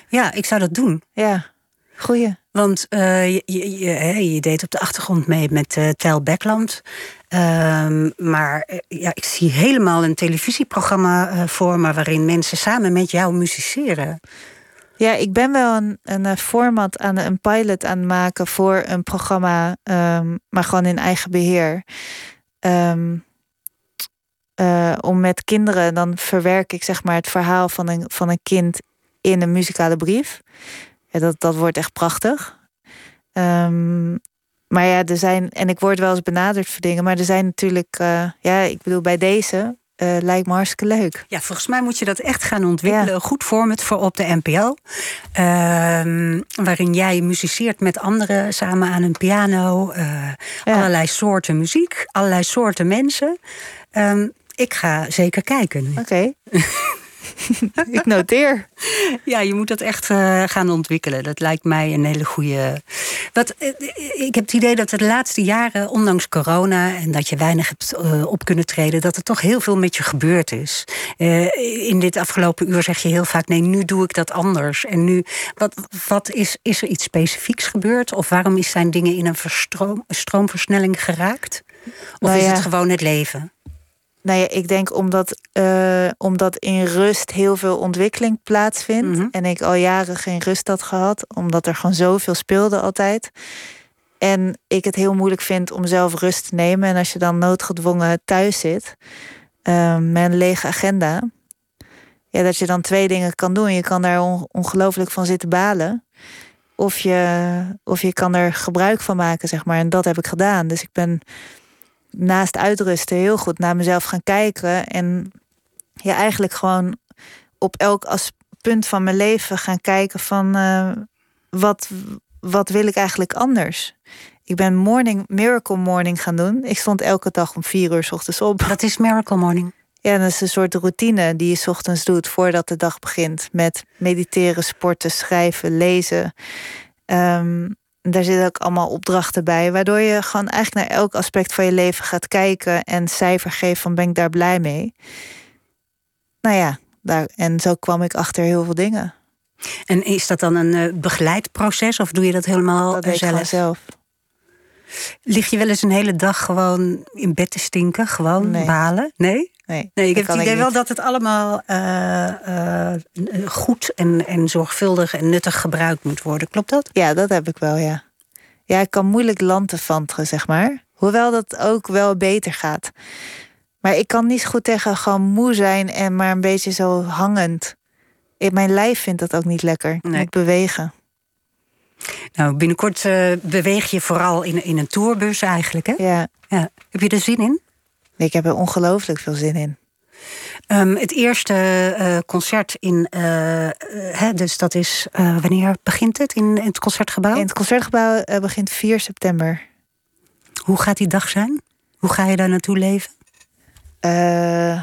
Ja, ik zou dat doen. Ja, goeie. Want uh, je, je, je, je, deed op de achtergrond mee met uh, Tel Beckland. Uh, maar uh, ja, ik zie helemaal een televisieprogramma voor me... waarin mensen samen met jou musiceren. Ja, ik ben wel een, een format aan een pilot aan het maken voor een programma, um, maar gewoon in eigen beheer. Um, uh, om met kinderen, dan verwerk ik zeg maar het verhaal van een, van een kind in een muzikale brief. Ja, dat, dat wordt echt prachtig. Um, maar ja, er zijn, en ik word wel eens benaderd voor dingen, maar er zijn natuurlijk, uh, ja, ik bedoel, bij deze uh, lijkt me hartstikke leuk. Ja, volgens mij moet je dat echt gaan ontwikkelen. Ja. Goed format voor op de NPO. Uh, waarin jij muziceert met anderen samen aan een piano. Uh, ja. Allerlei soorten muziek, allerlei soorten mensen. Um, ik ga zeker kijken. Oké. Okay. ik noteer. Ja, je moet dat echt uh, gaan ontwikkelen. Dat lijkt mij een hele goede. Wat, uh, ik heb het idee dat de laatste jaren, ondanks corona en dat je weinig hebt uh, op kunnen treden, dat er toch heel veel met je gebeurd is. in dit afgelopen uur zeg je heel vaak: nee, nu doe ik dat anders. En nu, wat, wat is, is er iets specifieks gebeurd? Of waarom zijn dingen in een stroomversnelling geraakt? Of nou ja. is het gewoon het leven? Nou ja, ik denk omdat, uh, omdat in rust heel veel ontwikkeling plaatsvindt. Mm -hmm. En ik al jaren geen rust had gehad, omdat er gewoon zoveel speelde altijd. En ik het heel moeilijk vind om zelf rust te nemen. En als je dan noodgedwongen thuis zit uh, met een lege agenda. Ja, dat je dan twee dingen kan doen. Je kan daar on ongelooflijk van zitten balen. Of je, of je kan er gebruik van maken, zeg maar. En dat heb ik gedaan. Dus ik ben naast uitrusten heel goed naar mezelf gaan kijken. En ja, eigenlijk gewoon op elk as punt van mijn leven gaan kijken van uh, wat, wat wil ik eigenlijk anders? Ik ben morning, Miracle Morning gaan doen. Ik stond elke dag om vier uur s ochtends op. Wat is Miracle Morning? Ja, dat is een soort routine die je s ochtends doet voordat de dag begint. Met mediteren, sporten, schrijven, lezen. Um, daar zitten ook allemaal opdrachten bij, waardoor je gewoon eigenlijk naar elk aspect van je leven gaat kijken en cijfer geeft van ben ik daar blij mee. Nou ja, daar, en zo kwam ik achter heel veel dingen. En is dat dan een uh, begeleid proces of doe je dat helemaal dat zelf? zelf? Lig je wel eens een hele dag gewoon in bed te stinken, gewoon nee. balen? Nee? Nee, nee ik heb het idee wel dat het allemaal uh, uh, goed en, en zorgvuldig en nuttig gebruikt moet worden. Klopt dat? Ja, dat heb ik wel, ja. Ja, ik kan moeilijk lanterfanteren, zeg maar. Hoewel dat ook wel beter gaat. Maar ik kan niet goed tegen gewoon moe zijn en maar een beetje zo hangend. Mijn lijf vindt dat ook niet lekker. Ik moet bewegen. Nou, binnenkort uh, beweeg je vooral in, in een tourbus eigenlijk, hè? Ja. ja. Heb je er zin in? Ik heb er ongelooflijk veel zin in. Um, het eerste uh, concert in, uh, hè, dus dat is, wanneer begint het in, in, het concertgebouw? In het concertgebouw begint 4 september. Hoe gaat die dag zijn? Hoe ga je daar naartoe leven?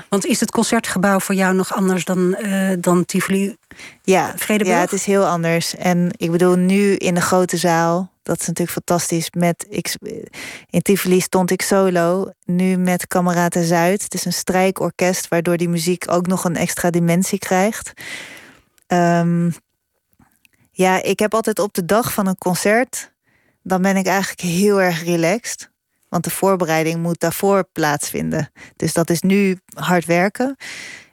Want is het concertgebouw voor jou nog anders dan, dan Tivoli ja, Vredeburg? Ja, het is heel anders. En ik bedoel, nu in de grote zaal, dat is natuurlijk fantastisch. Met, in Tivoli stond ik solo, nu met Kameraden Zuid. Het is een strijkorkest, waardoor die muziek ook nog een extra dimensie krijgt. Um, ja, ik heb altijd op de dag van een concert, dan ben ik eigenlijk heel erg relaxed. Want de voorbereiding moet daarvoor plaatsvinden. Dus dat is nu hard werken.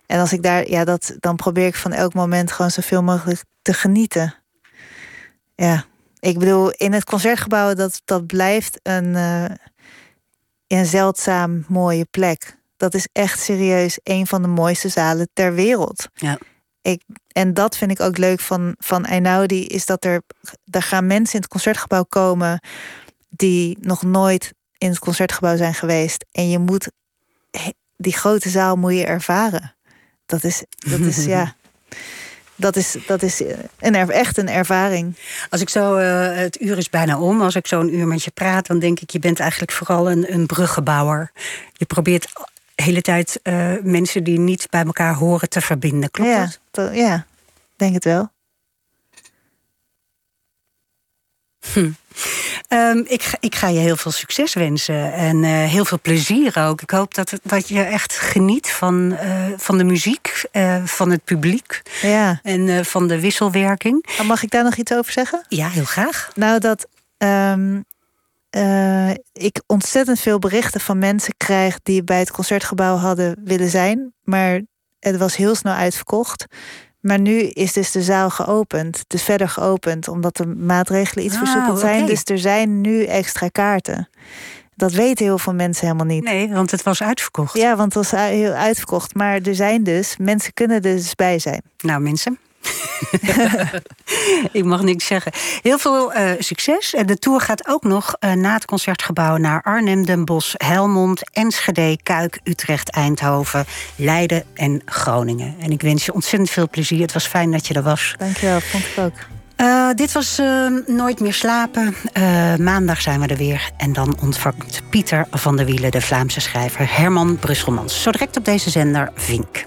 En als ik daar, ja, dat, dan probeer ik van elk moment gewoon zoveel mogelijk te genieten. Ja, ik bedoel, in het concertgebouw, dat, dat blijft een, uh, een zeldzaam mooie plek. Dat is echt serieus een van de mooiste zalen ter wereld. Ja. Ik, en dat vind ik ook leuk van, van Einaudi, is dat er, er gaan mensen in het concertgebouw komen die nog nooit in het concertgebouw zijn geweest. En je moet die grote zaal moet je ervaren. Dat is, dat is ja. Dat is, dat is een, echt een ervaring. Als ik zo, uh, het uur is bijna om. Als ik zo een uur met je praat, dan denk ik, je bent eigenlijk vooral een, een bruggenbouwer. Je probeert de hele tijd uh, mensen die niet bij elkaar horen te verbinden. Klopt ja, dat? Ja, denk het wel. Hm. Um, ik, ik, ga je heel veel succes wensen en uh, heel veel plezier ook. Ik hoop dat, dat je echt geniet van, uh, van de muziek, uh, van het publiek ja. en van de wisselwerking. Mag ik daar nog iets over zeggen? Ja, heel graag. Nou, dat um, ik ontzettend veel berichten van mensen krijg die bij het concertgebouw hadden willen zijn, maar het was heel snel uitverkocht. Maar nu is dus de zaal geopend, dus verder geopend, omdat de maatregelen iets ah, versoepeld zijn. Okay. Dus er zijn nu extra kaarten. Dat weten heel veel mensen helemaal niet. Nee, want het was uitverkocht. Ja, want het was heel uitverkocht. Maar er zijn dus, mensen kunnen er dus bij zijn. Nou, mensen. ik mag niks zeggen. Heel veel uh, succes. De tour gaat ook nog uh, na het concertgebouw naar Arnhem, Den Bosch, Helmond, Enschede, Kuik, Utrecht, Eindhoven, Leiden en Groningen. En ik wens je ontzettend veel plezier. Het was fijn dat je er was. Dankjewel, vond ik ook. Uh, dit was Nooit meer slapen. maandag zijn we er weer. En dan ontvangt Pieter van der Wielen, de Vlaamse schrijver Herman Brusselmans. Zo direct op deze zender Vink.